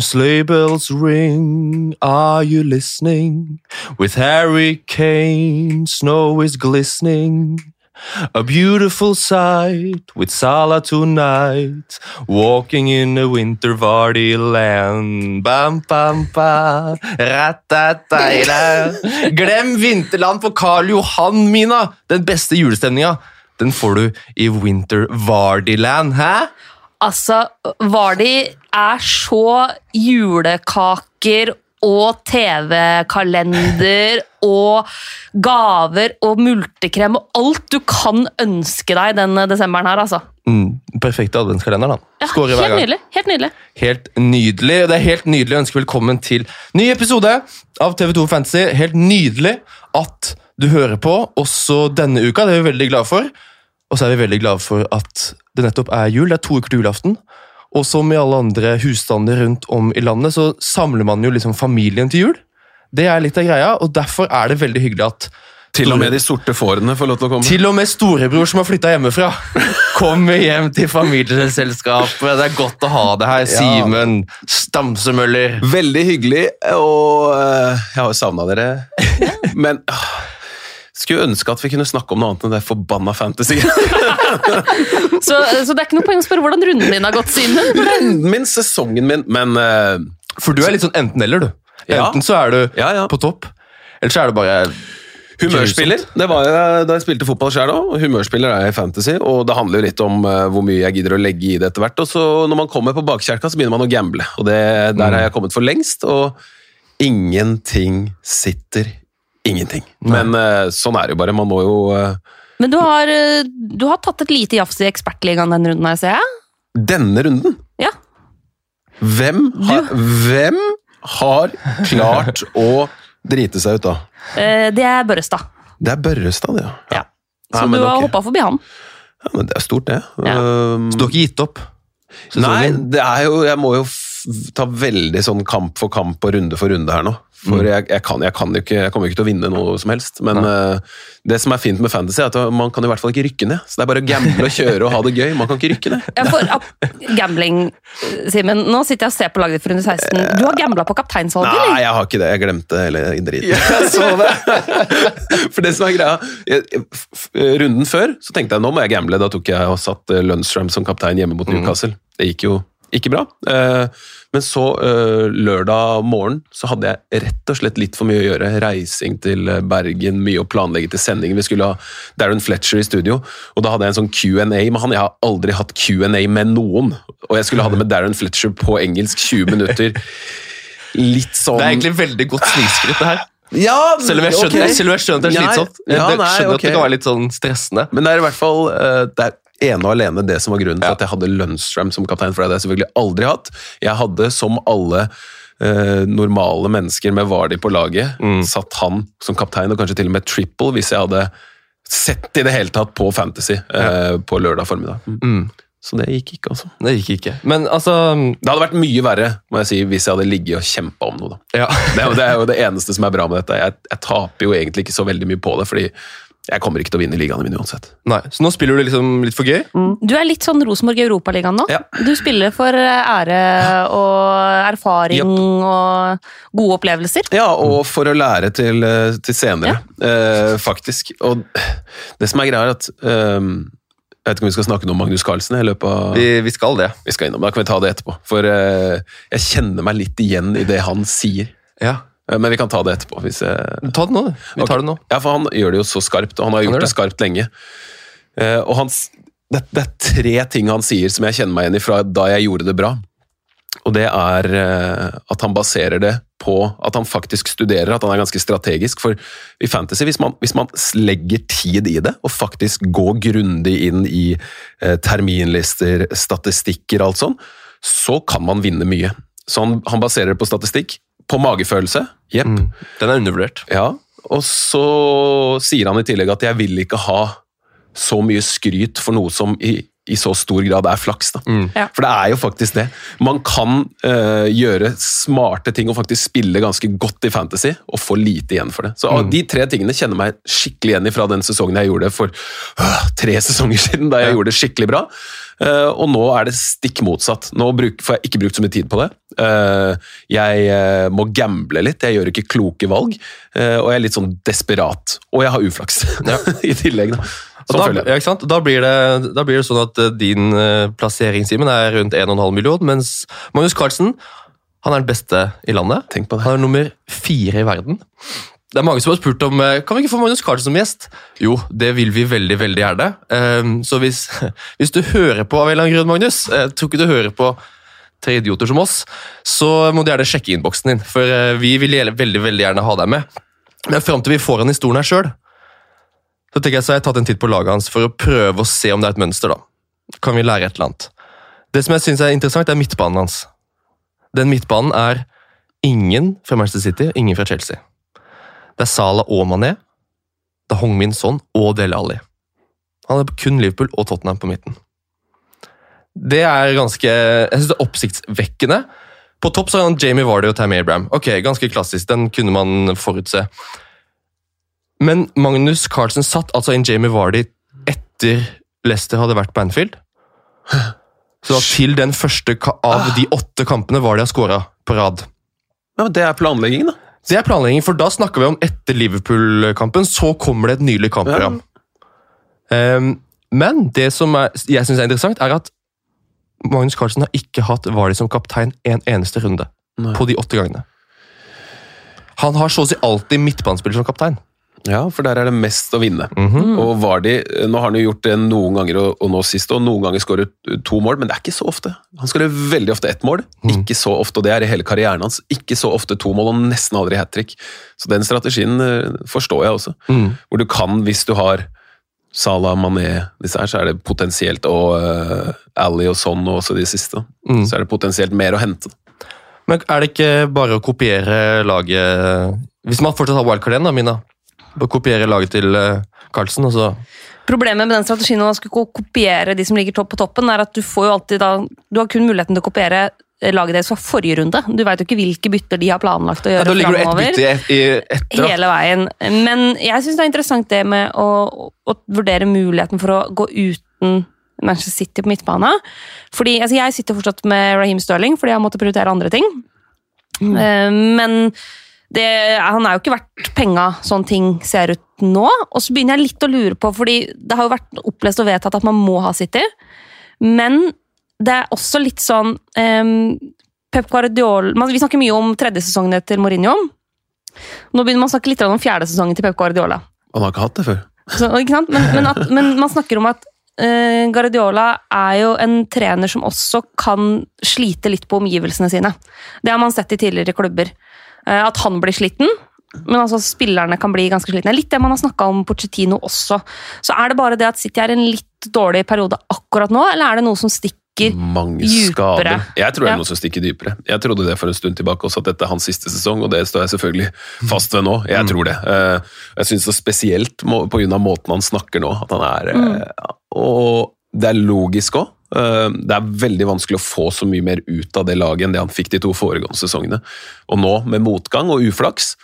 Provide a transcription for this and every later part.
Sleigh bells ring. Are you listening? With Harry Kane, snow is glistening. A beautiful sight with Sala tonight. Walking in a winter vardy land. Bam, bam, ba. Glem Vinterland på Karl Johan, Mina! Den beste julestemninga. Den får du i Winter Vardyland. Hæ? Altså, Vardi er så julekaker og TV-kalender og gaver og multekrem og alt du kan ønske deg denne desemberen her, altså. Mm, perfekte adventskalender, da. Ja, Skårer hver helt gang. nydelig. Helt nydelig. Helt nydelig. Det er helt nydelig å ønske velkommen til ny episode av TV2 Fantasy. Helt nydelig at du hører på også denne uka. Det er vi veldig glad for. Og så er vi veldig glad for at det nettopp er jul. Det er to uker til julaften. Og som i alle andre husstander rundt om i landet, så samler man jo liksom familien til jul. Det er litt av greia, og derfor er det veldig hyggelig at Til og med de sorte fårene får lov til å komme. til og med storebror som har flytta hjemmefra, kommer hjem til familieselskapet. Det er godt å ha det her, Simen Stamsemøller. Veldig hyggelig, og øh, jeg har jo savna dere. Men skulle ønske at vi kunne snakke om noe annet enn det forbanna fantasy. Så, så det er ikke noe poeng å spørre hvordan runden din har gått, Simen. Runden min, sesongen min, men uh, For du er litt sånn enten-eller, du. Ja. Enten så er du Ja, ja. på topp, eller så er du bare Humørspiller. Det var jeg da jeg spilte fotball sjøl òg. Humørspiller er jeg i fantasy, og det handler jo litt om eh, hvor mye jeg gidder å legge i det etter hvert. Og så når man kommer på bakkjerka, så begynner man å gamble. Og det, der har jeg kommet for lengst, og ingenting sitter. Ingenting. Men uh, sånn er det jo bare. Man må jo uh, Men du har, eh, du har tatt et lite jafs i Ekspertligaen denne runden her, ser jeg. Denne runden Ja. Hvem har, hvem har klart å drite seg ut, da? Uh, Det er Børrestad. Det er Børrestad, ja. Ja. Ja, Så Nei, du har okay. hoppa forbi han. ja. Men det er stort, det. Ja. Um, Så du har ikke gitt opp? Nei, det er jo, jeg må jo f ta veldig sånn kamp for kamp og runde for runde her nå. For jeg, jeg, kan, jeg, kan ikke, jeg kommer jo ikke til å vinne noe som helst. Men uh, det som er fint med fantasy, er at man kan i hvert fall ikke rykke ned. Så det er bare å gamble og kjøre og ha det gøy. Man kan ikke rykke ned. Ja, for Gambling, eh, Simen. Nå sitter jeg og ser på laget ditt for under 16. Du har gambla på kapteinsvalget, Nei, eller? jeg har ikke det. Jeg glemte hele driten. For det som er greia jeg- Runden før så tenkte jeg nå må jeg gamble. Da tok jeg og satt Lundstrøm som kaptein hjemme mot Newcastle. Det gikk jo ikke bra. Eh, Men så eh, lørdag morgen så hadde jeg rett og slett litt for mye å gjøre. Reising til eh, Bergen, mye å planlegge til sendingen. Vi skulle ha Darren Fletcher i studio, og da hadde jeg en sånn Q&A med han. Jeg har aldri hatt Q&A med noen, og jeg skulle ha det med Darren Fletcher på engelsk 20 minutter. Litt sånn Det er egentlig veldig godt snikskritt, det her. ja, Selv om jeg skjønner, okay. jeg skjønner at det er slitsomt. Jeg Ja, nei, skjønner at det kan være litt sånn stressende. Men det er i hvert fall det er ene og alene det som var grunnen til Ja. at jeg hadde Lundstrøm som kaptein, for det hadde jeg selvfølgelig aldri hatt. Jeg hadde, som alle eh, normale mennesker med Vardi på laget, Mm. satt han som kaptein, og kanskje til og med triple, hvis jeg hadde sett i det hele tatt på Fantasy eh, på lørdag formiddag. Mm. Så det gikk ikke, altså. Det gikk ikke. Men altså Det hadde vært mye verre må jeg si, hvis jeg hadde ligget og kjempa om noe. da. ja. Det er, jo, det er jo det eneste som er bra med dette. Jeg, jeg taper jo egentlig ikke så veldig mye på det, fordi jeg kommer ikke til å vinne ligaene mine uansett. Nei, Så nå spiller du liksom litt for gøy? Du er litt sånn Rosenborg i Europaligaen nå. Ja. Du spiller for eh, ære og erfaring og gode opplevelser. Ja, og for å lære til, eh, til senere, eh, faktisk. Og det som er greia, er at eh, Jeg vet ikke om vi skal snakke noe om Magnus Carlsen i løpet av Vi, vi skal det. Vi skal innom, Da kan vi ta det etterpå. For eh, jeg kjenner meg litt igjen i det han sier. Ja. Eh, Men vi kan ta det etterpå. Hvis jeg... Ta det nå. Vi tar det nå. Ja, for han gjør det jo så skarpt, og han har gjort han det det. skarpt lenge. Eh, og han, det, det er tre ting han sier som jeg kjenner meg igjen i fra da jeg gjorde det bra. Og det er eh, at han baserer det på at han faktisk studerer, at han er ganske strategisk. For i fantasy, hvis man, hvis man legger tid i det, og faktisk går grundig inn i eh, terminlister, statistikker, alt sånn, så kan man vinne mye. Så han, han baserer det på statistikk, på magefølelse. Jepp. Mm. Den er undervurdert. Ja, og så sier han i tillegg at jeg vil ikke ha så mye skryt for noe som i i så stor grad er flaks. da. Mm. Ja. For det er jo faktisk det. Man kan uh, gjøre smarte ting og faktisk spille ganske godt i Fantasy og få lite igjen for det. Så Mm. De tre tingene kjenner meg skikkelig igjen i fra den sesongen jeg gjorde det for uh, tre sesonger siden, da jeg Ja. gjorde det skikkelig bra. Uh, og nå er det stikk motsatt. Nå bruk, får jeg ikke brukt så mye tid på det. Eh, jeg må gamble litt, jeg gjør ikke kloke valg. eh, og jeg er litt sånn desperat. Og jeg har uflaks i tillegg. Da. Da, ja? Da, blir det, da blir det sånn at eh, din uh, plassering Simen, er rundt 1,5 million, mens Magnus Carlsen han er den beste i landet. Tenk på det. Han er nummer fire i verden. Det er mange som har spurt om eh, kan vi ikke få Magnus Carlsen som gjest. Jo, det vil vi veldig veldig gjerne. Ehm, så hvis, hvis du hører på av en eller annen grunn, Magnus, jeg tror ikke du hører på tre idioter som oss, så må du gjerne sjekke innboksen din. For vi vil veldig veldig gjerne ha deg med. Men fram til vi får han i stolen her sjøl, så tenker jeg så jeg tatt en titt på laget hans for å prøve å se om det er et mønster. da. Kan vi lære et eller annet? Det som jeg synes er interessant, er midtbanen hans. Den midtbanen er ingen fra Manchester City, ingen fra Chelsea. Det er Salah og Mané, det er Hongmin Son og Dele Alli. Han er kun Liverpool og Tottenham på midten. Det er ganske jeg synes det er oppsiktsvekkende. På topp så har han Jamie Vardy og Tammy Abraham. Ok, Ganske klassisk, den kunne man forutse. Men Magnus Carlsen satt altså inn Jamie Vardy etter Leicester hadde vært på Anfield. Så da til den første av de åtte kampene Vardy har skåra på rad. Ja, men det er planleggingen, da. Det er planlegging, for da snakker vi om etter Liverpool-kampen, så kommer det et nylig kampprogram. Ehm, men det som er, jeg syns er interessant, er at Magnus Carlsen har ikke hatt Vardy som kaptein en eneste runde Nei. på de åtte gangene. Han har så å si alltid midtbanespiller som kaptein. Ja, for der er det mest å vinne. Mhm. Og Vardy, nå har han jo gjort det noen ganger og, og nå sist, og noen ganger skåret to mål, men det er ikke så ofte. Han skårer veldig ofte ett mål, ikke så ofte, og det er i hele karrieren hans. Ikke så ofte to mål, og nesten aldri hat trick. Så den strategien eh, forstår jeg også. Mm. Hvor du kan, hvis du har Salah, Mané, disse her, så er det potensielt, og uh, Ali og sånn, og også de siste, Mm. så er det potensielt mer å hente. Men er det ikke bare å kopiere laget Hvis man fortsatt har wildcard igjen, da, Mina. Kopiere laget til eh, Carlsen, og så Problemet med den strategien å skulle ko- kopiere de som ligger topp på toppen, er at du får jo alltid da Du har kun muligheten til å kopiere eh, laget deres fra forrige runde. Du veit jo ikke hvilke bytter de har planlagt å ja, gjøre Da ligger du et bytte i- i- etter. da. Hele veien. Men jeg syns det er interessant det med å, å vurdere muligheten for å gå uten Manchester City på midtbane. Fordi altså Jeg sitter fortsatt med Raheem Sterling fordi jeg har måttet prioritere andre ting. Mm. Men det, han er jo ikke verdt penga, sånn ting ser ut nå. Og så begynner jeg litt å lure på, fordi det har jo vært opplest og vedtatt at man må ha City. Men det er også litt sånn um, Pep Guardiola Vi snakker mye om tredje sesongene til Mourinho. Nå begynner man å snakke litt om fjerde sesongen til Pep Guardiola. Han har ikke hatt det før. Så? Men, men, at, men man snakker om at uh, Guardiola er jo en trener som også kan slite litt på omgivelsene sine. Det har man sett i tidligere klubber. Eh, at han blir sliten, men altså spillerne kan bli ganske slitne. Litt det man har snakka om Pochettino også. Så er det bare det at City er i en litt dårlig periode akkurat nå, eller er det noe som stikker Mange Dypere. skader. Jeg tror det Ja. er noe som stikker dypere. Jeg trodde det for en stund tilbake også, at dette er hans siste sesong, og det står jeg selvfølgelig fast ved nå. Jeg Mm. tror det. Eh, Jeg syns det spesielt på grunn av måten han snakker nå, at han er Mm. eh, Og det er logisk òg. Det er veldig vanskelig å få så mye mer ut av det laget enn det han fikk de to foregående sesongene. Og nå, med motgang og uflaks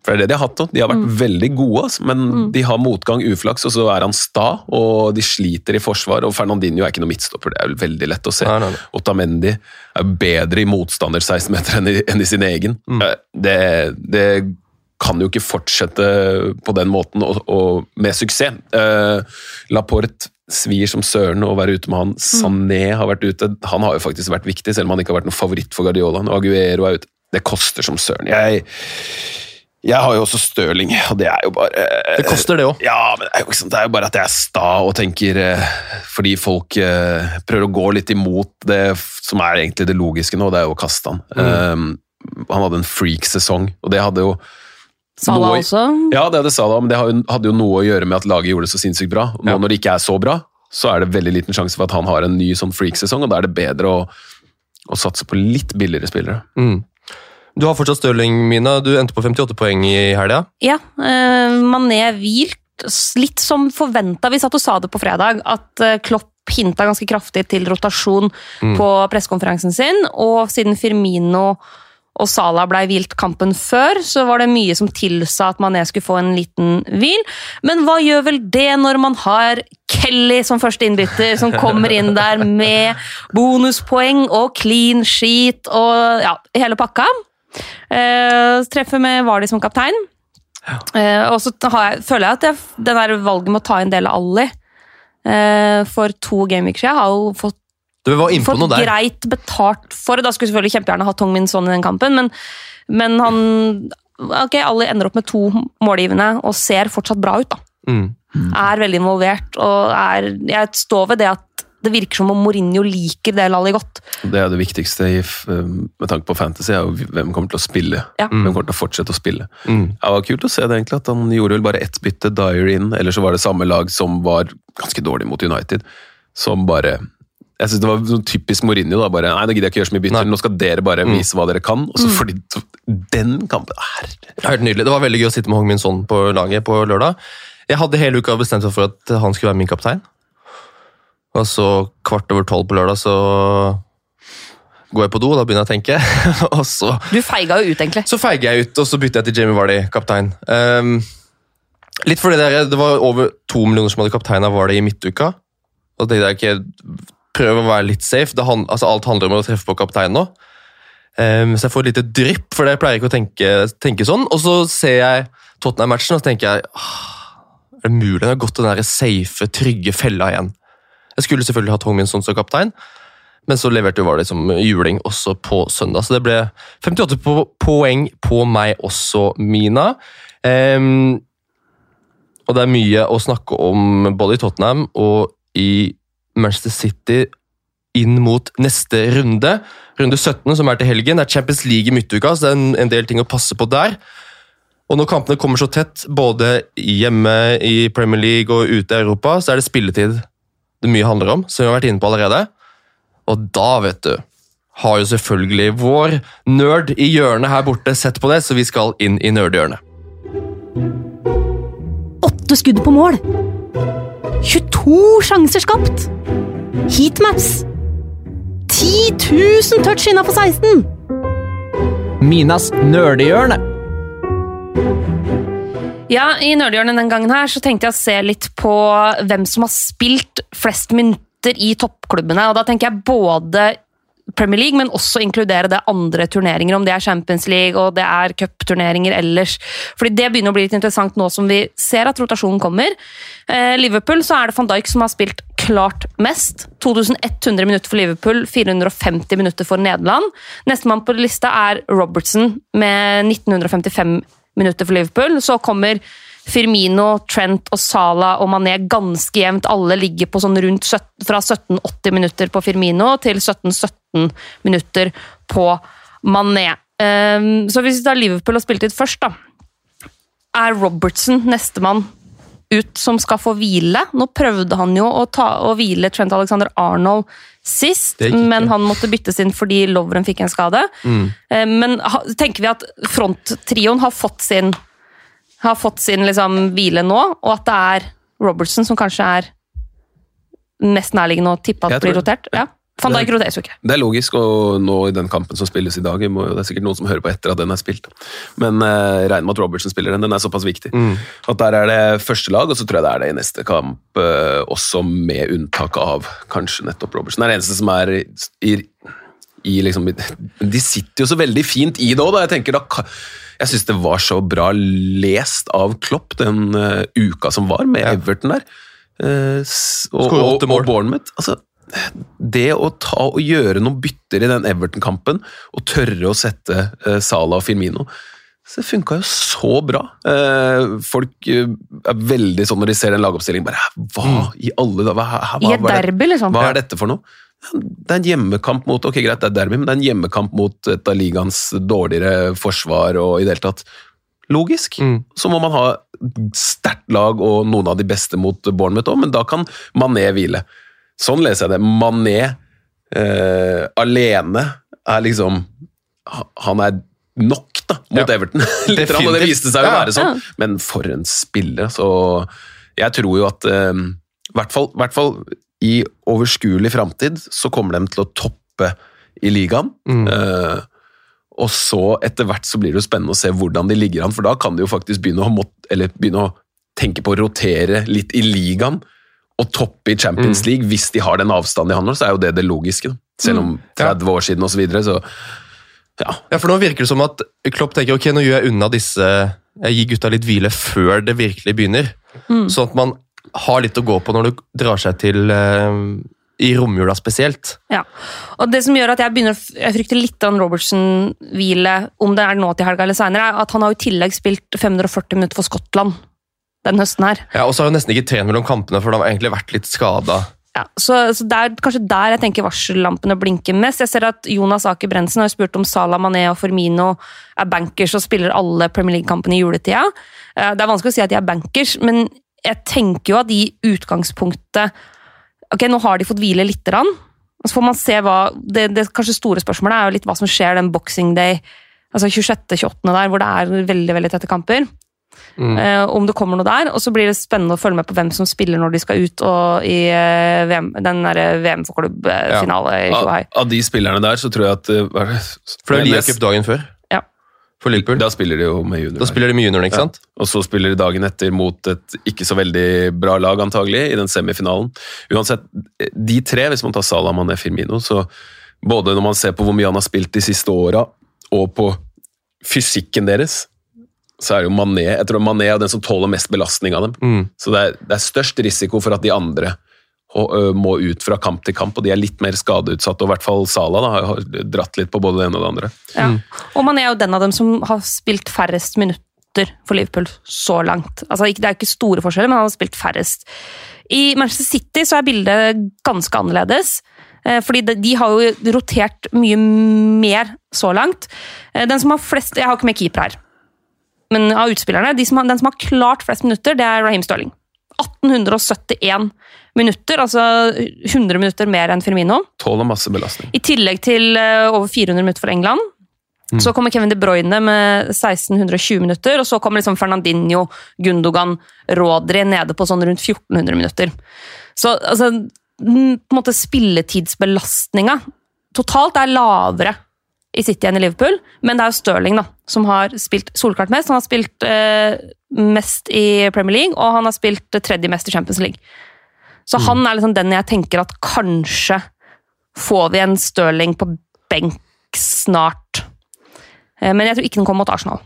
for det er det de har hatt nå. De har vært veldig gode, men men de har motgang, uflaks, og så er han sta, og de sliter i forsvar. Og Fernandinho er ikke noe midtstopper, det er veldig lett å se. Nei, nei, nei. Otamendi er bedre i motstander 16-meter enn, i- enn i sin egen. Mm. Det, det kan jo ikke fortsette på den måten, og, og med suksess. Eh, Laporte svir som søren å være ute med han. Sané har vært ute. Han har jo faktisk vært viktig, selv om han ikke har vært noen favoritt for Guardiola. Og Aguero er ute. Det koster som søren. Jeg, jeg har jo også Stirling, og det er jo bare Det koster det òg. ja, men det er, jo ikke sant, det er jo bare at jeg er sta og tenker eh, Fordi folk eh, prøver å gå litt imot det som er egentlig det logiske nå, det er jo å kaste han. Eh, han hadde en freak-sesong, og det hadde jo Salah noe- også. Ja, det hadde Sala, men det hadde jo noe å gjøre med at laget gjorde det så sinnssykt bra. Nå Ja. når det ikke er så bra, så er det veldig liten sjanse for at han har en ny sånn freak-sesong, og da er det bedre å, å satse på litt billigere spillere. Mm. Du har fortsatt Stirling, Mina. Du endte på 58 poeng i helga. Ja, Uh, Mané hvilt. Litt som forventa. Vi satt og sa det på fredag, at eh, Klopp hinta ganske kraftig til rotasjon Mm. på pressekonferansen sin, og siden Firmino og Salah blei hvilt kampen før, så var det mye som tilsa at Mané skulle få en liten hvil. Men hva gjør vel det når man har Kelly som første innbytter, som kommer inn der med bonuspoeng og clean sheet og ja, hele pakka? Eh, treffer med Vardi som kaptein. Eh, og så har jeg, føler jeg at jeg, den der valget med å ta inn del av Ally eh, for to gameweeks siden har jo fått Du var inne på noe der. greit betalt for. Da skulle selvfølgelig kjempegjerne hatt Tong Min Son i den kampen, men, men han Ok, alle ender opp med to målgivende og ser fortsatt bra ut, da. Mm. Er veldig involvert og er Jeg står ved det at det virker som om Mourinho liker det Lally godt. Det er det viktigste i, med tanke på fantasy, er jo hvem kommer til å spille. Ja. Hvem kommer til å fortsette å spille. Mm. Det var kult å se det egentlig, at han gjorde vel bare ett bytte, Dyer inn, eller så var det samme lag som var ganske dårlig mot United, som bare jeg synes Det var sånn typisk Mourinho. da, bare, nei, da gidder jeg ikke gjøre så mye bytter, nå skal dere bare Mm. vise hva dere kan. Og så fordi den kampen er Helt nydelig. Det var veldig gøy å sitte med Hong Min Son på laget på lørdag. Jeg hadde hele uka bestemt meg for at han skulle være min kaptein. Og så kvart over tolv på lørdag så går jeg på do, og da begynner jeg å tenke. og så, Du feiga jo ut, egentlig. så feiger jeg ut, og så bytter jeg til Jamie Vardy, kaptein. Um, litt fordi det, det var over to millioner som hadde kapteina Vardy i midtuka. Og tenkte jeg ikke Prøv å være litt safe. Han, altså alt handler om å treffe på kapteinen nå. Um, så jeg får et lite drypp, for jeg pleier ikke å tenke, tenke sånn. Og så ser jeg Tottenham-matchen, og så tenker jeg ah, Er det mulig han har gått den der safe, trygge fella igjen? Jeg skulle selvfølgelig hatt Hong Min Son som kaptein, men så leverte jo Vardø som juling også på søndag. Så det ble 58 po poeng på meg også, Mina. Um, og det er mye å snakke om både i Tottenham og i Manchester City inn mot neste runde. Runde 17, som er til helgen. Det er Champions League i midtuka, så det er en, del ting å passe på der. Og når kampene kommer så tett, både hjemme i Premier League og ute i Europa, så er det spilletid det mye handler om, som vi har vært inne på allerede. Og da, vet du, har jo selvfølgelig vår nerd i hjørnet her borte sett på det, så vi skal inn i nerdhjørnet. Åtte skudd på mål. 22 sjanser skapt. Heatmaps. 10 000 touch innafor 16. Minas nerdehjørne. Ja, I nerdehjørnet den gangen her så tenkte jeg å se litt på hvem som har spilt flest minutter i toppklubbene. og Da tenker jeg både Premier League, men også inkludere det andre turneringer, om det er Champions League og det er cupturneringer ellers. Fordi Det begynner å bli litt interessant nå som vi ser at rotasjonen kommer. Eh, Liverpool så er det van Dijk som har spilt klart mest. 2100 minutter for Liverpool, 450 minutter for Nederland. Nestemann på lista er Robertson med 1955 minutter for Liverpool. Så kommer Firmino, Trent og Salah og Mané ganske jevnt. Alle ligger på sånn rundt 17, fra 1780 minutter på Firmino til 17-17 minutter på Mané. Um, så hvis vi tar Liverpool og spilletid først, da. Er Robertson nestemann ut som skal få hvile? Nå prøvde han jo å, ta, å hvile Trent Alexander Arnold sist, men han måtte byttes inn fordi Lovren fikk en skade. Eh, Men ha, tenker vi at fronttrioen har fått sin, har fått sin liksom, hvile nå, og at det er Robertson som kanskje er mest nærliggende å tippe at blir rotert? Ja. Van Dijk roteres jo ikke. Det er logisk, og nå i den kampen som spilles i dag må, Det er sikkert noen som hører på etter at den er spilt, men eh, regner med at Robertson spiller den. Den er såpass viktig. At Der er det første lag, og så tror jeg det er det i neste kamp, eh, også med unntak av kanskje nettopp Robertson. Det er det eneste som er i, i liksom, De sitter jo så veldig fint i det òg, da. Jeg tenker da jeg syns det var så bra lest av Klopp den uh, uka som var, med Ja. Everton der. Uh, og, og, og Bournemouth. Altså, det å ta og gjøre noen bytter i den Everton-kampen, og tørre å sette uh, Salah og Firmino så Det funka jo så bra. Uh, folk er veldig sånn når de ser den lagoppstillingen bare Hva i alle dager? I et er derby, liksom. hva er dette for noe? Det er en hjemmekamp mot ok greit, det er derby, men det er en hjemmekamp mot et av ligaens dårligere forsvar. og i det hele tatt Logisk. Mm. Så må man ha sterkt lag og noen av de beste mot Bournemouth òg, men da kan Mané hvile. Sånn leser jeg det. Mané eh, alene er liksom Han er nok da, mot Ja. Everton. Litt, rann, og det viste seg å være sånn. Men for en spiller. Så jeg tror jo at eh, i hvert fall, hvert fall i overskuelig framtid så kommer de til å toppe i ligaen. Mm. Uh, og så etter hvert så blir det jo spennende å se hvordan de ligger an, for da kan de jo faktisk begynne å, begynne å tenke på å rotere litt i ligaen og toppe i Champions League. Hvis de har den avstanden de har nå, så er jo det det logiske. da. Selv om 30 år siden og så videre, så ja. Ja, for nå virker det som at Klopp tenker ok, nå gjør jeg unna disse Jeg gir gutta litt hvile før det virkelig begynner. Sånn at man har litt å gå på når du drar seg til eh, i romjula spesielt. Ja. Og det som gjør at jeg begynner jeg frykter litt av Robertson-hvile, om det er nå til helga eller seinere, er at han har i tillegg spilt 540 minutter for Skottland den høsten her. Ja, Og så har han nesten ikke trent mellom kampene, for han har egentlig vært litt skada. Ja, så, så det er kanskje der jeg tenker varsellampene blinker mest. Jeg ser at Jonas Aker Brensen har spurt om Salah Mané og Firmino er bankers og spiller alle Premier League-kampene i juletida. Eh, Det er vanskelig å si at de er bankers, men jeg tenker jo at i utgangspunktet Ok, nå har de fått hvile lite grann. Så får man se hva Det, det kanskje store spørsmålet er jo litt hva som skjer den boxing day, altså 26.-28. der, hvor det er veldig, veldig tette kamper. Eh, om det kommer noe der. Og så blir det spennende å følge med på hvem som spiller når de skal ut og i uh, VM, den der VM for klubb-finale i Av, av de spillerne der, så tror jeg at uh, er det? For det er Liacup dagen før. For Liverpool. Da spiller de jo med junior. Da spiller de med juniorene, ikke sant? Og så spiller de dagen etter mot et ikke så veldig bra lag, antagelig, i den semifinalen. Uansett, de tre, hvis man tar Salah, Mané, Firmino, så både når man ser på hvor mye han har spilt de siste åra, og på fysikken deres, så er det jo Mané Jeg tror Mané er den som tåler mest belastning av dem. Mm. Så det er, det er størst risiko for at de andre må ut fra kamp til kamp, og de er litt mer skadeutsatte. Og i hvert fall Salah da, har dratt litt på både det ene og det andre. Ja. Og man er jo den av dem som har spilt færrest minutter for Liverpool så langt. Altså, det er jo ikke store forskjeller, men han har spilt færrest. I Manchester City så er bildet ganske annerledes. eh, Fordi de, har jo rotert mye mer så langt. Eh, Den som har flest Jeg har ikke med keeper her. Men av utspillerne, de som har, den som har klart flest minutter, det er Raheem Sterling. 1871 minutter, altså 100 minutter mer enn Firmino. Tåler masse belastning. I tillegg til eh, over 400 minutter for England. Så kommer Kevin De Bruyne med 1620 minutter, og så kommer liksom Fernandinho, Gundogan, Rodri nede på sånn rundt 1400 minutter. Så altså, mm, på en måte spilletidsbelastninga totalt er lavere i City enn i Liverpool, men det er jo Stirling da, som har spilt solklart mest. Han har spilt eh, mest i Premier League, og han har spilt tredje mest i Champions League. Så han er liksom den jeg tenker at kanskje får vi en Stirling på benk snart. Eh, Men jeg tror ikke den kommer mot Arsenal.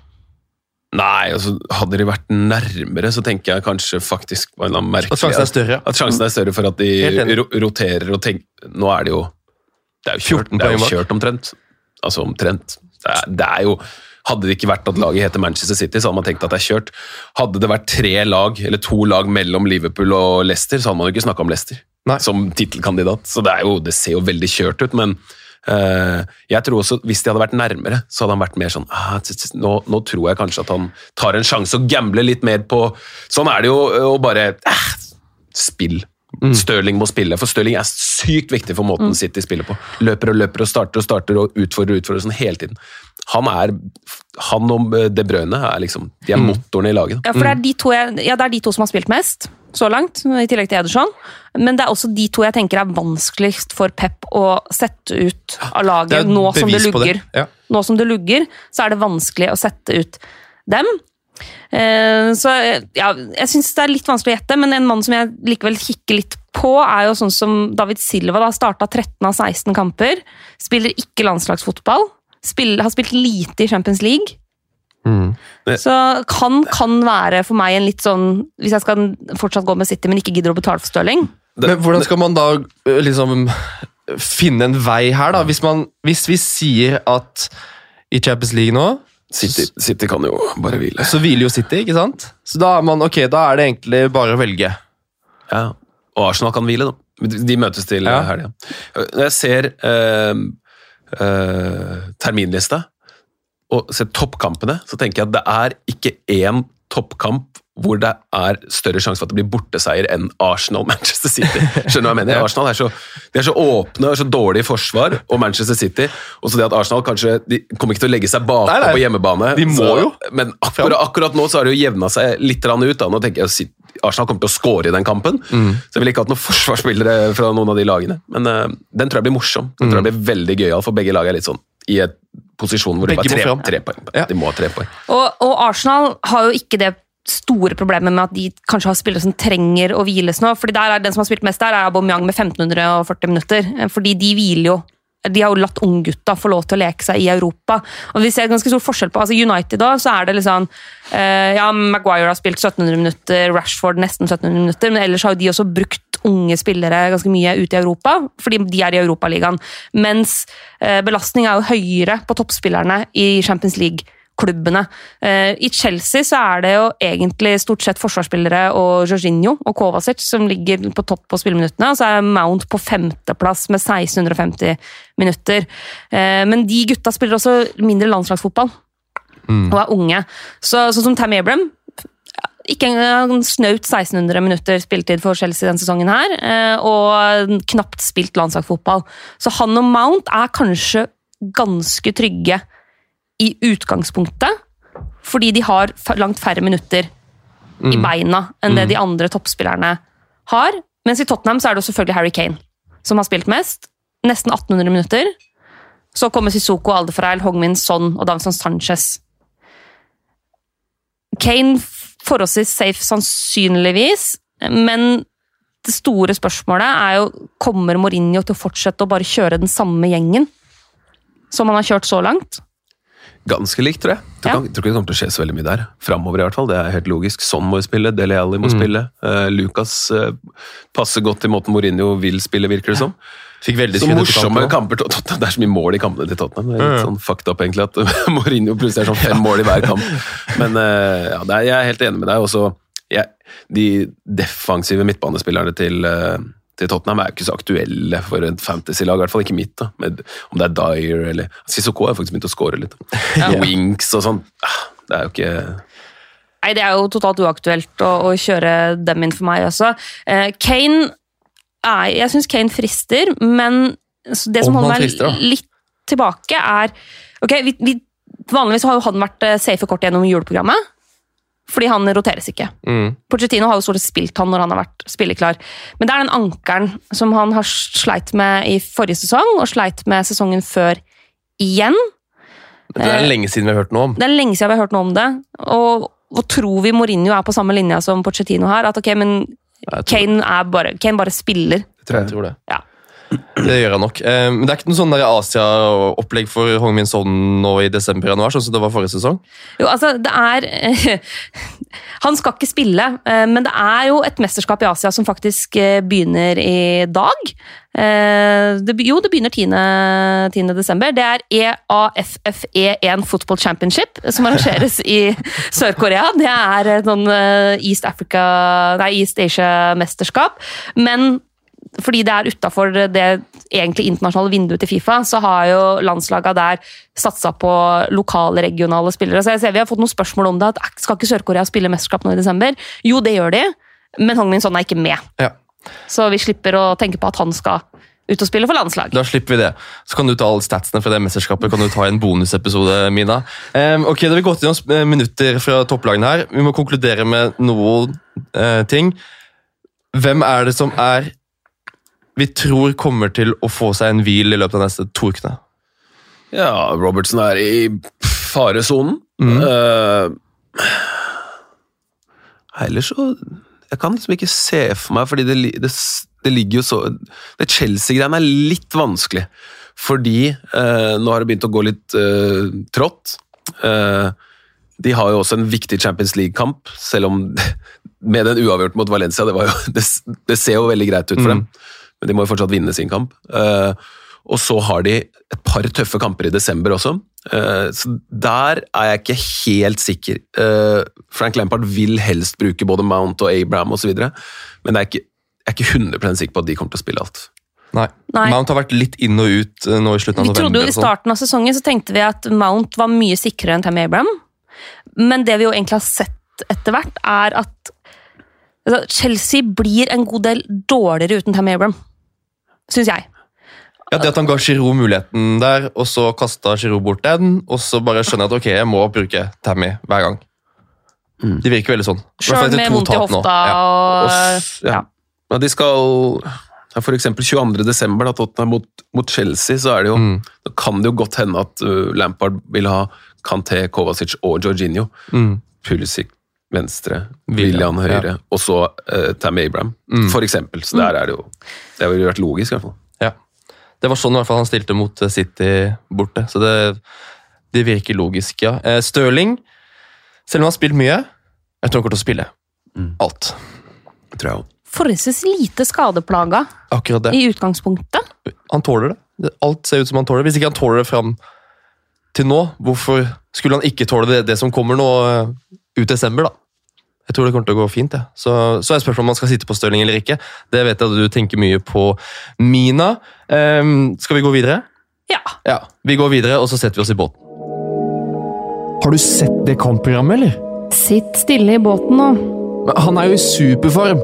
Nei, altså, hadde de vært nærmere, så tenker jeg kanskje faktisk på en eller annen merkelig At sjansen er større. At sjansen er større for at de roterer og tenker Nå er det jo Det er jo kjørt, 14 det er jo kjørt omtrent. Altså omtrent. Det er, det er jo Hadde det ikke vært at laget heter Manchester City, så hadde man tenkt at det er kjørt. Hadde det vært tre lag, eller to lag mellom Liverpool og Leicester, så hadde man jo ikke snakka om Leicester Nei. som tittelkandidat. Så det, er jo, det ser jo veldig kjørt ut, men uh, jeg tror også hvis de hadde vært nærmere, så hadde han vært mer sånn ah, nå, nå tror jeg kanskje at han tar en sjanse og gambler litt mer på Sånn er det jo å bare eh, Spill. Stirling må spille, for Stirling er sykt viktig for måten City spiller på. Løper og løper og starter og starter og utfordrer og utfordrer sånn hele tiden. Han er Han og De Bruyne er liksom De er motorene i laget. Ja, for det er, de to jeg, ja, det er de to som har spilt mest så langt, i tillegg til Ederson. Men det er også de to jeg tenker er vanskeligst for Pep å sette ut av laget nå som det lugger. det. Ja. Nå som det lugger, så er det vanskelig å sette ut dem. Eh, Så ja, jeg syns det er litt vanskelig å gjette, men en mann som jeg likevel kikker litt på, er jo sånn som David Silva. da Starta 13 av 16 kamper. Spiller ikke landslagsfotball. Spiller, har spilt lite i Champions League. Mm. Så kan, kan være for meg en litt sånn Hvis jeg skal fortsatt gå med City, men ikke gidder å betale for Stirling. Men hvordan skal man da liksom finne en vei her, da? Hvis, man, hvis vi sier at i Champions League nå City, City kan jo bare hvile. så hviler jo City, ikke sant? Så da er man, okay, da er det egentlig bare å velge. Ja, og Arsenal kan hvile, da. De møtes til Ja. ja. helga. Når jeg ser eh, eh, terminlista og ser toppkampene, så tenker jeg at det er ikke én toppkamp hvor det er større sjanse for at det blir borteseier enn Arsenal-Manchester City. Skjønner du hva jeg mener? Arsenal er så, de er så åpne og så dårlige i forsvar, og Manchester City Og så det at Arsenal kanskje De kommer ikke til å legge seg bakpå på hjemmebane. De må så, jo. Men akkurat, akkurat nå så har det jo jevna seg litt ut. da. Nå tenker jeg at Arsenal kommer til å score i den kampen. Så jeg ville ikke hatt noen forsvarsspillere fra noen av de lagene. Men uh, den tror jeg blir morsom. Den tror jeg blir veldig gøyal, for begge lag er litt sånn i et posisjon hvor det Begge bare må tre, tre poeng. Ja. De må ha tre poeng. Og, og Arsenal har jo ikke det store problemer med at de kanskje har spillere som trenger å hviles nå. fordi der er Den som har spilt mest der, er Aubameyang med 1540 minutter. Eh, Fordi de hviler jo de har jo latt unggutta få lov til å leke seg i Europa. Og Vi ser ganske stor forskjell på altså United da, så er det liksom sånn Ja, Maguire har spilt 1700 minutter, Rashford nesten 1700 minutter, men ellers har jo de også brukt unge spillere ganske mye ute i Europa, fordi de er i Europaligaen. Mens eh, belastning er jo høyere på toppspillerne i Champions League-klubbene. Eh, I Chelsea så er det jo egentlig stort sett forsvarsspillere og Jorginho og Kovacic som ligger på topp på spilleminuttene, og så er Mount på femteplass med 1650 minutter. Eh, men de gutta spiller også mindre landslagsfotball og er unge. Så, sånn som Tam Abram ikke engang snaut 1600 minutter spilletid for Chelsea denne sesongen her, eh, og knapt spilt landslagsfotball. Så han og Mount er kanskje ganske trygge i utgangspunktet, fordi de har langt færre minutter i beina enn det de andre toppspillerne har. Mens i Tottenham så er det selvfølgelig Harry Kane som har spilt mest. Nesten 1800 minutter. Så kommer Sissoko, Aldefereil, Hongmin, Son og Davison Sanchez. Kane forholdsvis safe sannsynligvis, men det store spørsmålet er jo kommer Mourinho til å fortsette å bare kjøre den samme gjengen som han har kjørt så langt? Ganske likt, tror jeg. Tror, Ja. ikke- tror ikke det kommer til å skje så veldig mye der. Framover, i hvert fall. Det er helt logisk. Sånn må vi spille, Dele Alli må spille. Uh, Lucas uh, passer godt til måten Mourinho vil spille, virker det som. Fikk veldig Så morsomme kamper til Tottenham. Det er så mye mål i kampene til Tottenham. Det er litt sånn fucked up, egentlig, at Mourinho plutselig er sånn fem mål i hver kamp. Men uh, ja, det er, jeg er helt enig med deg. Også, jeg, de defensive midtbanespillerne til, til Tottenham er jo ikke så aktuelle for et fantasy-lag, i hvert fall ikke mitt. da. Med, om det er Dyer eller Sissoko har faktisk begynt å score litt. Winks og sånn. Ah, Det er jo ikke Nei, det er jo totalt uaktuelt å, å kjøre dem inn for meg også. Eh, Kane er, Jeg syns Kane frister, men det som holder meg frister, litt tilbake, er Ok, vi, vi, Vanligvis har jo han vært eh, safe kort gjennom juleprogrammet, fordi han roteres ikke. Mm. Pochettino har jo stort sett spilt han når han har vært spilleklar. Men det er den ankelen som han har sleit med i forrige sesong, og sleit med sesongen før igjen. Det er lenge siden vi har hørt noe om. Det er lenge siden vi har hørt noe om det. Og, og tror vi Mourinho er på samme linje som Pochettino her? At ok, men Kane, er bare, Kane bare spiller. jeg tror det. Ja. Det gjør han nok. Eh, Men det er ikke noe sånn Asia-opplegg for Hong Min Son nå i desember-januar, sånn som det var forrige sesong? Jo, altså, det er Han skal ikke spille, eh, men det er jo et mesterskap i Asia som faktisk eh, begynner i dag. Eh, Det, jo, det begynner 10. 10. desember. Det er E EAFFE1 Football Championship, som arrangeres i Sør-Korea. Det er et sånn eh, East Africa Nei, East Asia-mesterskap. Men fordi det er utafor det egentlig internasjonale vinduet til Fifa, så har jo landslaga der satsa på lokale, regionale spillere. Så jeg ser Vi har fått noen spørsmål om det. at Skal ikke Sør-Korea spille mesterskap nå i desember? Jo, det gjør de, men Hong Min Son er ikke med. Ja. Så vi slipper å tenke på at han skal ut og spille for landslag. Da slipper vi det. Så kan du ta alle statsene fra det mesterskapet kan du ta i en bonusepisode, Mina. Um, ok, har vi gått gjennom eh, minutter fra topplagene her. Vi må konkludere med noen uh, ting. Hvem er det som er vi tror kommer til å få seg en hvil i løpet av neste to ukene? Ja, Robertson er i faresonen. Mm. Uh, ellers så Jeg kan liksom ikke se for meg, fordi det, det, det ligger jo så Det Chelsea-greiene er litt vanskelig. Fordi uh, nå har det begynt å gå litt uh, trått. De har jo også en viktig Champions League-kamp, selv om med den uavgjort mot Valencia, det, var jo, det, det ser jo veldig greit ut for Mm. dem. Men de må jo fortsatt vinne sin kamp. Eh, og så har de et par tøffe kamper i desember også. Eh, så der er jeg ikke helt sikker. Eh, Frank Lampard vil helst bruke både Mount og Abraham osv., men jeg er, ikke, jeg er ikke 100 sikker på at de kommer til å spille alt. Nei. Nei. Mount har vært litt inn og ut nå i slutten av Vi trodde jo I sånn. starten av sesongen så tenkte vi at Mount var mye sikrere enn Tammy Abraham. Men det vi jo egentlig har sett etter hvert, er at altså, Chelsea blir en god del dårligere uten Tammy Abraham. Syns jeg. Ja, det at han ga Giroud muligheten der, og så kasta Giroud bort den, og så bare skjønner jeg at ok, jeg må bruke Tammy hver gang. De virker veldig sånn. Sjøl med vondt i hofta Ja. og Og ja. ja, de skal ja, For eksempel 22. desember, da Tottenham mot, mot Chelsea, så er det jo Mm. Da kan det jo godt hende at uh, Lampard vil ha Kanté, Kovacic og Jorginho. Mm. Pulisic venstre, William, høyre, høyre, og så uh, Tam Abraham, Mm. for eksempel. Så der er det jo Det jo vært logisk, i hvert fall. Ja. Det var sånn i hvert fall han stilte mot eh, City borte, så det, det virker logisk, ja. Eh, Stirling, selv om han har spilt mye, jeg tror han kommer til å spille Mm. alt. Tror jeg forholdsvis lite skadeplaga Akkurat det. i utgangspunktet. Han tåler det. Alt ser ut som han tåler det. Hvis ikke han tåler det fram til nå, hvorfor skulle han ikke tåle det, det som kommer nå eh, ut desember, da? Jeg tror det kommer til å gå fint. Ja. Så, så er spørsmålet om man skal sitte på Stirling eller ikke. Det vet jeg at du tenker mye på, Mina. Um, skal vi gå videre? Ja. Ja, vi går videre, og så setter vi oss i båten. Har du sett det kampprogrammet, eller? Sitt stille i båten nå. Men Han er jo i superform.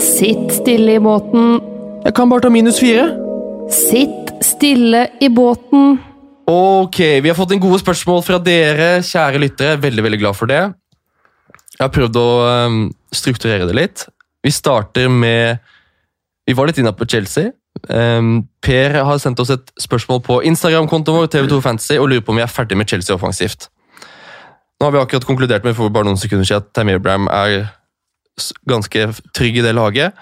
Sitt stille i båten. Jeg kan bare ta minus fire. Sitt stille i båten. Ok, vi har fått en gode spørsmål fra dere, kjære lyttere. Veldig, veldig glad for det. Jeg har prøvd å ehm, strukturere det litt. Vi starter med Vi var litt inne på Chelsea. Ehm, per har sendt oss et spørsmål på Instagram-kontoen vår TV2 Fantasy og lurer på om vi er ferdig med Chelsea offensivt. Nå har vi akkurat konkludert med for bare noen sekunder siden at Tammy Abraham er ganske trygg i det laget.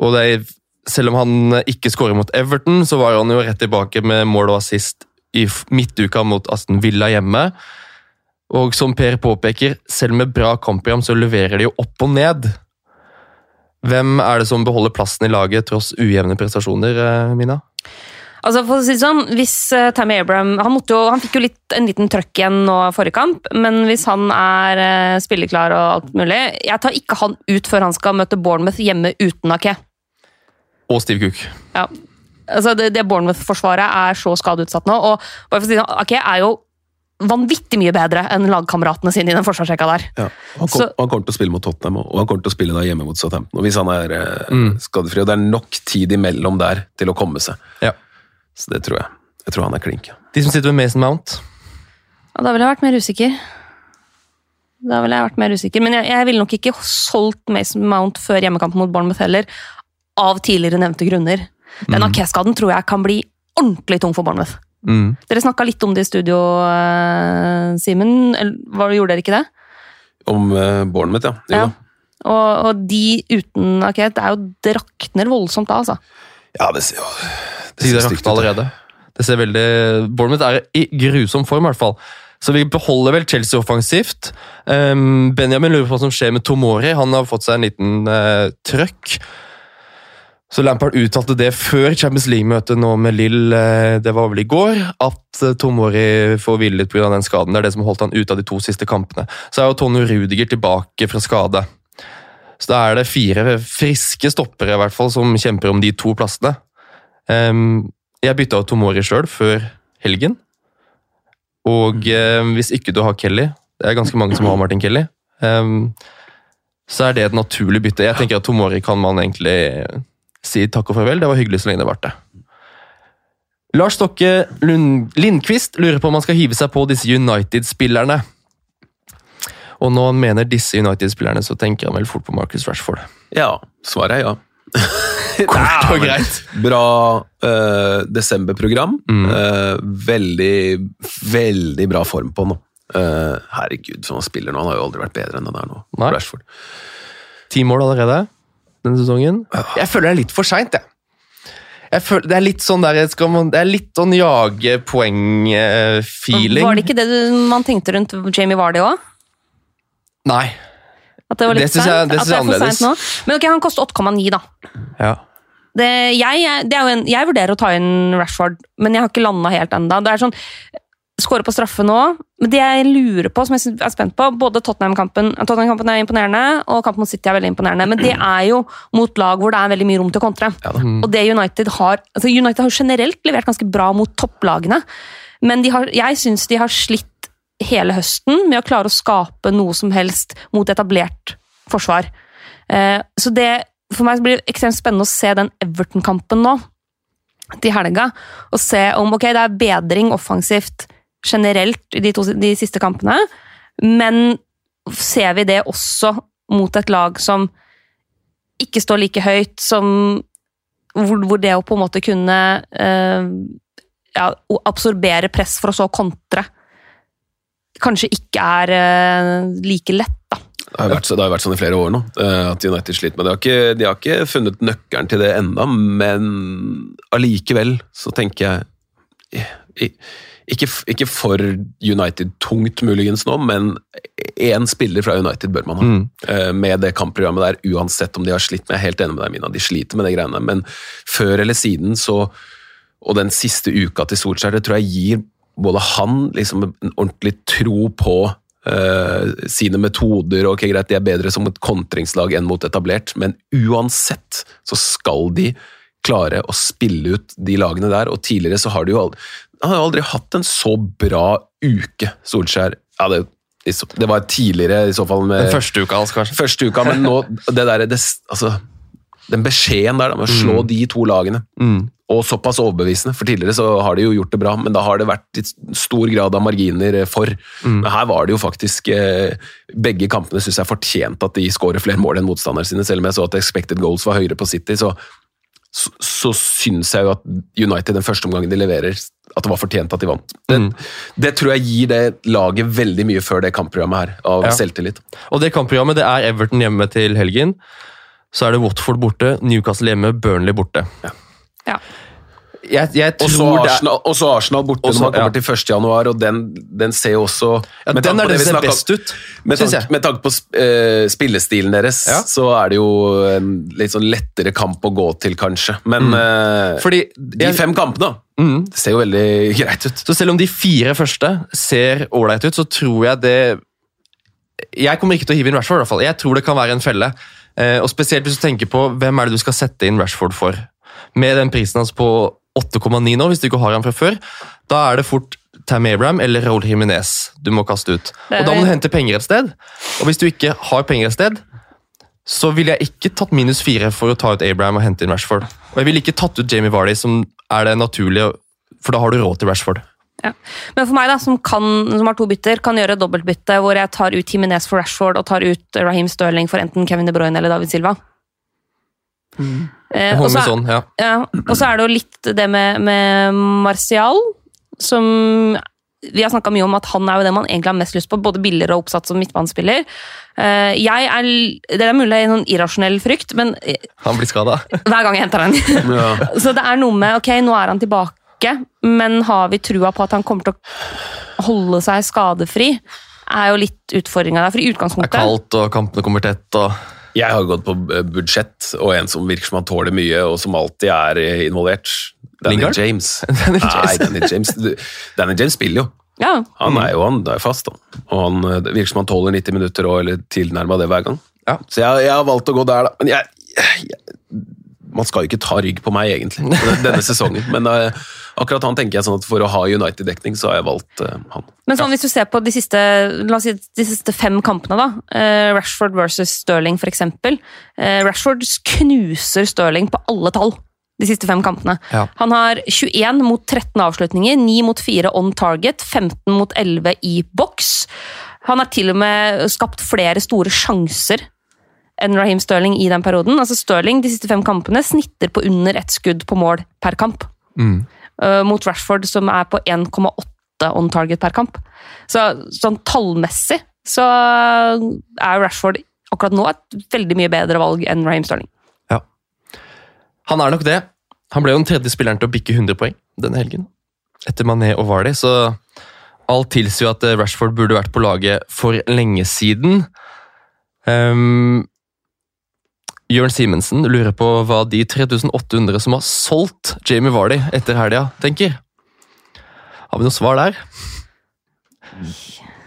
Og det er, selv om han ikke skårer mot Everton, så var han jo rett tilbake med mål og assist i midtuka mot Aston Villa hjemme. Og som Per påpeker, selv med bra kampprogram så leverer de jo opp og ned. Hvem er det som beholder plassen i laget tross ujevne prestasjoner, eh, Mina? Altså for å si det sånn, hvis uh, Tammy Abraham han, måtte jo, han fikk jo litt, en liten trøkk igjen nå forrige kamp, men hvis han er uh, spilleklar og alt mulig Jeg tar ikke han ut før han skal møte Bournemouth hjemme uten Ake. Og Steve Cook. Ja. Altså det, det Bournemouth-forsvaret er så skadeutsatt nå, og bare for å si det, sånn, Ake er jo vanvittig mye bedre enn lagkameratene sine i den forsvarsrekka der. Ja. Han, kom, Så- han kommer til å spille mot Tottenham, og han kommer til å spille da hjemme mot Southampton. Og hvis han er eh, Mm. skadefri, og det er nok tid imellom der til å komme seg. Ja. Så det tror jeg. Jeg tror han er klink. De som sitter ved Mason Mount. Ja, da ville jeg vært mer usikker. Da ville jeg vært mer usikker, Men jeg, jeg ville nok ikke solgt Mason Mount før hjemmekampen mot Bournemouth heller, av tidligere nevnte grunner. Den Ake-skaden tror jeg kan bli ordentlig tung for Bournemouth. Mm. Dere snakka litt om det i studio, eh, Simen. Eller gjorde dere ikke det? Om eh, Bournemouth, ja. Jo. Ja. Og, og de uten Ake, det er jo det rakner voldsomt da, altså. Ja, det ser jo det ser stygt ut. allerede. Det ser veldig Bournemouth er i grusom form, i hvert fall. Så vi beholder vel Chelsea offensivt. Um, Benjamin lurer på hva som skjer med Tomori. Han har fått seg en liten uh, trøkk. Så Lampard uttalte det før Champions League-møtet nå med Lill, eh, det var vel i går, at eh, Tomori får hvile litt pga. den skaden. Det er det som holdt han ute av de to siste kampene. Så er jo Tony Rudiger tilbake fra skade. Så da er det fire friske stoppere i hvert fall som kjemper om de to plassene. Um, jeg bytta ut Tomori sjøl før helgen. Og eh, hvis ikke du har Kelly, det er ganske mange som har Martin Kelly, um, så er det et naturlig bytte. Jeg tenker at Tomori kan man egentlig si takk og farvel. Det var hyggelig så lenge det varte. Lars Stokke Lund Lindqvist lurer på om han skal hive seg på disse United-spillerne. Og når han mener disse United-spillerne, så tenker han vel fort på Marcus Rashford. Ja, svaret er ja. Kort og greit. Bra uh, desemberprogram. Mm. Uh, veldig, veldig bra form på nå. Uh, herregud, som han spiller nå. Han har jo aldri vært bedre enn det der nå. Rashford. Ti mål allerede denne sesongen. Jeg føler det er litt for seint, jeg. jeg føler, det er litt sånn der, skal man, det er litt sånn jage poeng-feeling. Var det ikke det du, man tenkte rundt Jamie Vardy òg? Nei. At det var litt Det synes jeg- det synes jeg er er annerledes. nå? Men ok, han koster 8,9, da. Ja. Det, jeg, det er jo en, jeg vurderer å ta inn Rashford, men jeg har ikke landa helt ennå. Det er sånn Skåre på straffe nå. Men det jeg lurer på, som jeg er spent på Både Tottenham-kampen Tottenham er imponerende, og kampen mot City er veldig imponerende. Men det er jo mot lag hvor det er veldig mye rom til å kontre. Og det United har altså United har generelt levert ganske bra mot topplagene, men de har, jeg syns de har slitt hele høsten med å klare å skape noe som helst mot etablert forsvar. Eh, så det, for meg blir det ekstremt spennende å se den Everton-kampen nå, til helga, og se om ok, det er bedring offensivt generelt i de, to, de siste kampene, men ser vi det også mot et lag som ikke står like høyt, som hvor, hvor det å på en måte kunne eh, ja, absorbere press for å så kontre kanskje ikke er eh, like lett, da. Det har, vært, det vært sånn i flere år nå, eh, at United sliter med det. De har ikke, de har ikke funnet nøkkelen til det enda, men allikevel så tenker jeg i- ikke, ikke for United-tungt muligens nå, men én spiller fra United bør man ha. Mm. eh, Med det kampprogrammet der, uansett om de har slitt med Jeg er helt enig med deg, Mina, de sliter med de greiene, men før eller siden så Og den siste uka til Solskjær, det tror jeg gir både han liksom en ordentlig tro på Uh, sine metoder, ok, greit, de er bedre som et kontringslag enn mot etablert, men uansett så skal de klare å spille ut de lagene der, og tidligere så har de jo aldri, han har aldri hatt en så bra uke, Solskjær. Ja, det, det var tidligere i så fall med Den første uka hans, kanskje. første uka, men nå, det der, det, altså, den beskjeden der da, med å slå de to lagene, Mm. og såpass overbevisende, for tidligere så har de jo gjort det bra, men da har det vært i stor grad av marginer eh, for. Mm. Men her var det jo faktisk eh, Begge kampene syns jeg fortjente at de skårer flere mål enn motstanderne sine, selv om jeg så at expected goals var høyere på City, så, så, så syns jeg jo at United den første omgangen de leverer, at det var fortjent at de vant. Det, Mm. det tror jeg gir det laget veldig mye før det kampprogrammet her, av Ja. selvtillit. Og det kampprogrammet det er Everton hjemme til helgen. Så er det Watford borte, Newcastle hjemme, Burnley borte. Ja. Jeg, jeg Og så det er Arsenal, også Arsenal borte Også- når man kommer ja. til 1. januar, og den, den ser jo også ja, Den er den som ser best ut, Med tanke, med tanke på eh, spillestilen deres, Ja. så er det jo en litt sånn lettere kamp å gå til, kanskje. Men eh, Fordi de jeg, fem kampene mm, ser jo veldig greit ut. Så selv om de fire første ser ålreit ut, så tror jeg det Jeg kommer ikke til å hive inn Rashford, i hvert fall. Jeg tror det kan være en felle. Uh, og Spesielt hvis du tenker på hvem er det du skal sette inn Rashford for. Med den prisen hans på 8,9 nå, hvis du ikke har han fra før, da er det fort Tam Abraham eller Raúl Jiminez du må kaste ut. Og Da må du hente penger et sted. Og hvis du ikke har penger et sted, så ville jeg ikke tatt minus fire for å ta ut Abraham og hente inn Rashford. Og jeg ville ikke tatt ut Jamie Vardy, som er det naturlige, for da har du råd til Rashford. Ja. Men for meg, da, som, kan, som har to bytter, kan gjøre dobbeltbytte hvor jeg tar ut Jimenez for Rashford og tar ut Raheem Sterling for enten Kevin De Bruyne eller David Silva. Eh, og så sånn, ja. Ja, er det jo litt det med, med Martial, som Vi har snakka mye om at han er jo det man egentlig har mest lyst på, både billigere og oppsatt som midtbanespiller. Eh, jeg er, Det er mulig en sånn irrasjonell frykt, men eh, Han blir skada. hver gang jeg henter han Ja. Så det er noe med Ok, nå er han tilbake, men har vi trua på at han kommer til å holde seg skadefri? Er jo litt utfordringa der. For i Det er kaldt, og kampene kommer tett. og... Jeg har gått på eh, budsjett, og en som virker som han tåler mye, og som alltid er eh, involvert. Danny Lingard? James. Danny James. Nei, Danny James. Danny James spiller jo. Ja, Han er jo han, det er fast, da. Og han, eh, det virker som han tåler 90 minutter og, eller tilnærma det hver gang. Ja. Så jeg, jeg har valgt å gå der, da. Men jeg, jeg Man skal jo ikke ta rygg på meg, egentlig, denne- sesongen. Men uh, akkurat han tenker jeg sånn at for å ha United-dekning, så har jeg valgt uh, han. Men sånn, hvis du ser på de siste, la oss si, de siste fem kampene, da. Uh, Rashford versus Sterling, for eksempel. Eh, Rashford knuser Sterling på alle tall de siste fem kampene. Ja. Han har 21 mot 13 avslutninger, 9 mot 4 on target, 15 mot 11 i boks. Han har til og med skapt flere store sjanser enn Raheem Sterling i den perioden. Altså Sterling de siste fem kampene snitter på under ett skudd på mål per kamp Mm. uh, mot Rashford, som er på 1,8 on target per kamp. Så sånn tallmessig så er Rashford akkurat nå et veldig mye bedre valg enn Raheem Sterling. Ja. Han er nok det. Han ble jo den tredje spilleren til å bikke 100 poeng denne helgen. Etter Mané og Vardy, så alt tilsier jo at eh, Rashford burde vært på laget for lenge siden. Um, Jørn Simensen lurer på hva de 3800 som har solgt Jamie Vardy etter helga, tenker. Har vi noe svar der?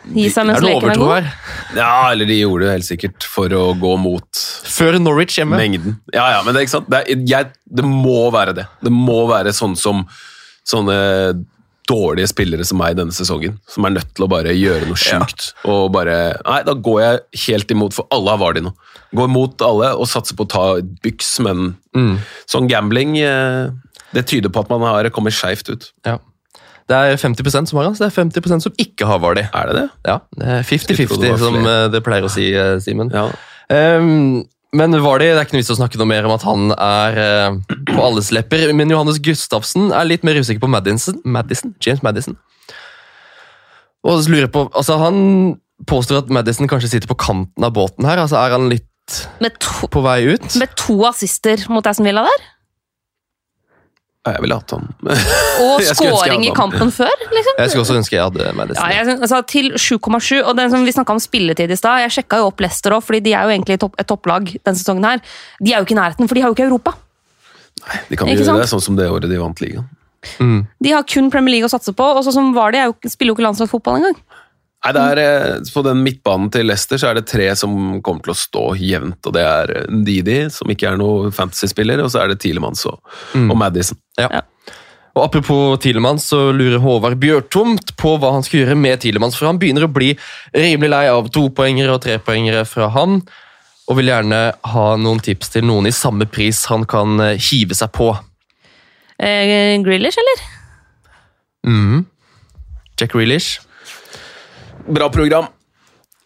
Mens er det er overtro her? Ja, eller de gjorde det helt sikkert for å gå mot Før Norwich hjemme. mengden. Ja, ja, men det er ikke sant. Det, er, jeg, det må være det. Det må være sånn som sånne dårlige spillere som meg denne sesongen, som er nødt til å bare gjøre noe sjukt. Og bare Nei, da går jeg helt imot, for alle har Vardy nå. Går mot alle og satser på å ta et byks, men Mm. sånn gambling eh, Det tyder på at man har kommet skeivt ut. Ja. Det er 50% som har han, så det er 50% som ikke har Vardy. Er det det? Ja, det er Skulle tro det 50-50, som eh, det pleier å si, eh, Simen. Ja. Um, men Vardy, det er ikke noe vits å snakke noe mer om at han er uh, på alles lepper. Men Johannes Gustavsen er litt mer usikker på Madison. Madison? James Madison. Og så lurer på, altså Han påstår at Madison kanskje sitter på kanten av båten her. altså Er han litt Med to, på vei ut? med to assister mot Aston Villa der. Jeg ville hatt han. Og scoring i kampen før, liksom. Jeg skulle også ønske jeg hadde Madison. Ja, jeg, altså, til 7,7, og den som vi snakka om spilletid i stad. Jeg sjekka jo opp Leicester òg, fordi de er jo egentlig topp, et topplag denne sesongen. her. De er jo ikke i nærheten, for de har jo ikke Europa. De kan Ikke gjøre det sånn som det året de vant ligaen. Mm. De har kun Premier League å satse på, og sånn som var de, er jo, spiller jo ikke landslagsfotball engang. Nei, det er, eh, På den midtbanen til Leicester så er det tre som kommer til å stå jevnt. og Det er Didi, Ndidi, som ikke er noen fantasy-spiller, og så er det Tilemanns og, og Madison. Ja. Ja. Og Apropos Tilemanns, så lurer Håvard Bjørtomt på hva han skal gjøre med Tilemanns. For han begynner å bli rimelig lei av topoengere og trepoengere fra han. Og vil gjerne ha noen tips til noen i samme pris han kan eh, hive seg på. Eh, Grealish, eller? mm. Jack Reelish. Bra program.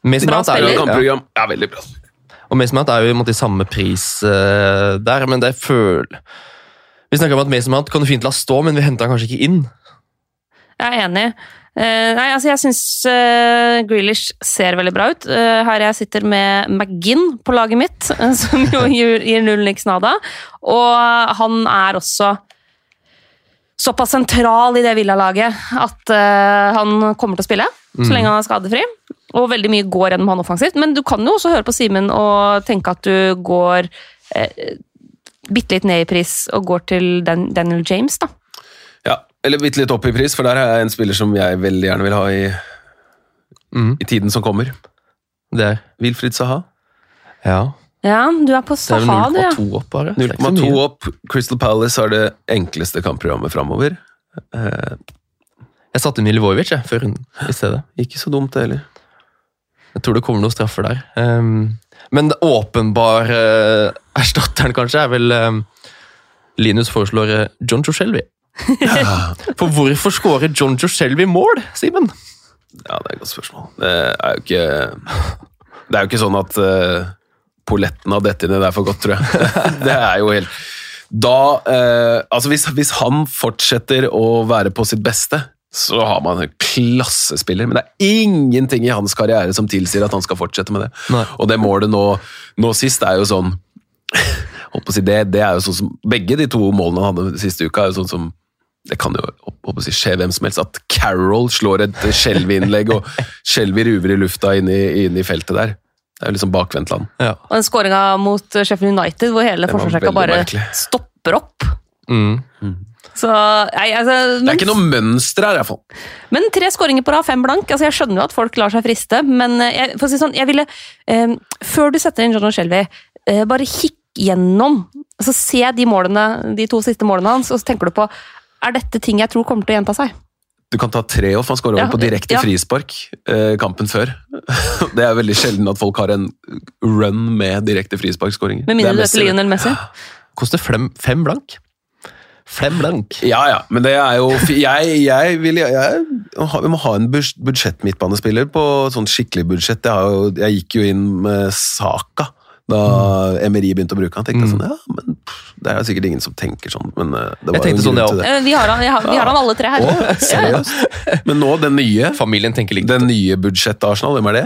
Bra Mount er jo, kampprogram. ja. Ja, veldig bra. Og Mount er jo i måte samme pris uh, der, men det føl... Vi snakker om at Mason Mount kan du fint la stå, men vi henter han kanskje ikke inn. Jeg er enig. Uh, nei, altså Jeg syns uh, Grealish ser veldig bra ut. Uh, her jeg sitter med McGinn på laget mitt, eh, som jo gir, gir null niks nada. Og han er også såpass sentral i det Villa-laget at eh, han kommer til å spille. Så lenge han er skadefri. Og veldig mye går gjennom han offensivt. Men du kan jo også høre på Simen og tenke at du går eh, bitte litt ned i pris og går til Dan Daniel James, da. Ja, Eller bitte litt opp i pris, for der er jeg en spiller som jeg veldig gjerne vil ha i, mm. i tiden som kommer. Det er, Wilfried Saha. ja, Ja, du er på er Saha, du, ja. 0,2 opp bare. så det er ikke så 0,2 opp. Crystal Palace har det enkleste kampprogrammet framover. Eh, Jeg satte inn Milivojevic før runden i stedet. ikke så dumt, det heller. Jeg tror det kommer noen straffer der. Um, men det åpenbare uh, erstatteren kanskje er vel um, Linus foreslår uh, John Joe Shelby. For hvorfor skårer John Joe Shelby mål, Simen? Ja, det er et godt spørsmål. Det er jo ikke Det er jo ikke sånn at uh, polletten har dette ned der for godt, tror jeg. det er jo helt Da eh, Altså, hvis, hvis han fortsetter å være på sitt beste, så har man en klassespiller. Men det er ingenting i hans karriere som tilsier at han skal fortsette med det. Nei. Og det målet nå, nå sist er jo sånn å si, det, det er jo sånn som Begge de to målene han hadde siste uka, er jo sånn som det kan jo å si, skje hvem som helst. At Carroll slår et Shelby-innlegg, og skjelver ruver i lufta inne i, inn i feltet der. Det er jo liksom bakvendtland. Ja. Og den skåringa mot Sheffield United, hvor hele forsvarsrekka bare merkelig. stopper opp. Mm. Så, nei, altså, Det er ikke noe mønster her, iallfall. men tre skåringer på rad, fem blank. Altså, jeg skjønner jo at folk lar seg friste, men eh, jeg, si sånn, jeg ville eh, Før du setter inn John Shelby, eh, bare kikk gjennom. Altså, se de målene, de to siste målene hans, og så tenker du på er dette ting jeg tror kommer til å gjenta seg. Du kan ta tre off, han skåra Ja, på direkte ja. frispark eh, kampen før. Det er veldig sjelden at folk har en run med direkte frisparkskåringer. Med mindre du er heter. Lionel Messi. Koster fem blank. Fem blank. Ja, ja, men det er jo Jeg, jeg, vil, jeg, jeg Vi må ha en buds- budsjettmidtbanespiller på sånn skikkelig budsjett. Jeg, har jo, jeg gikk jo inn med Saka da Emery begynte å bruke han. tenkte jeg sånn, ja, men pff, Det er sikkert ingen som tenker sånn, men eh, det var Jeg jo en sånn, ja. til det. Eh, Vi har han, har, vi har han alle tre her. Å, Ja, ja. seriøst? Men nå, den nye Familien tenker likt. Den nye budsjett-Arsenal, hvem er det?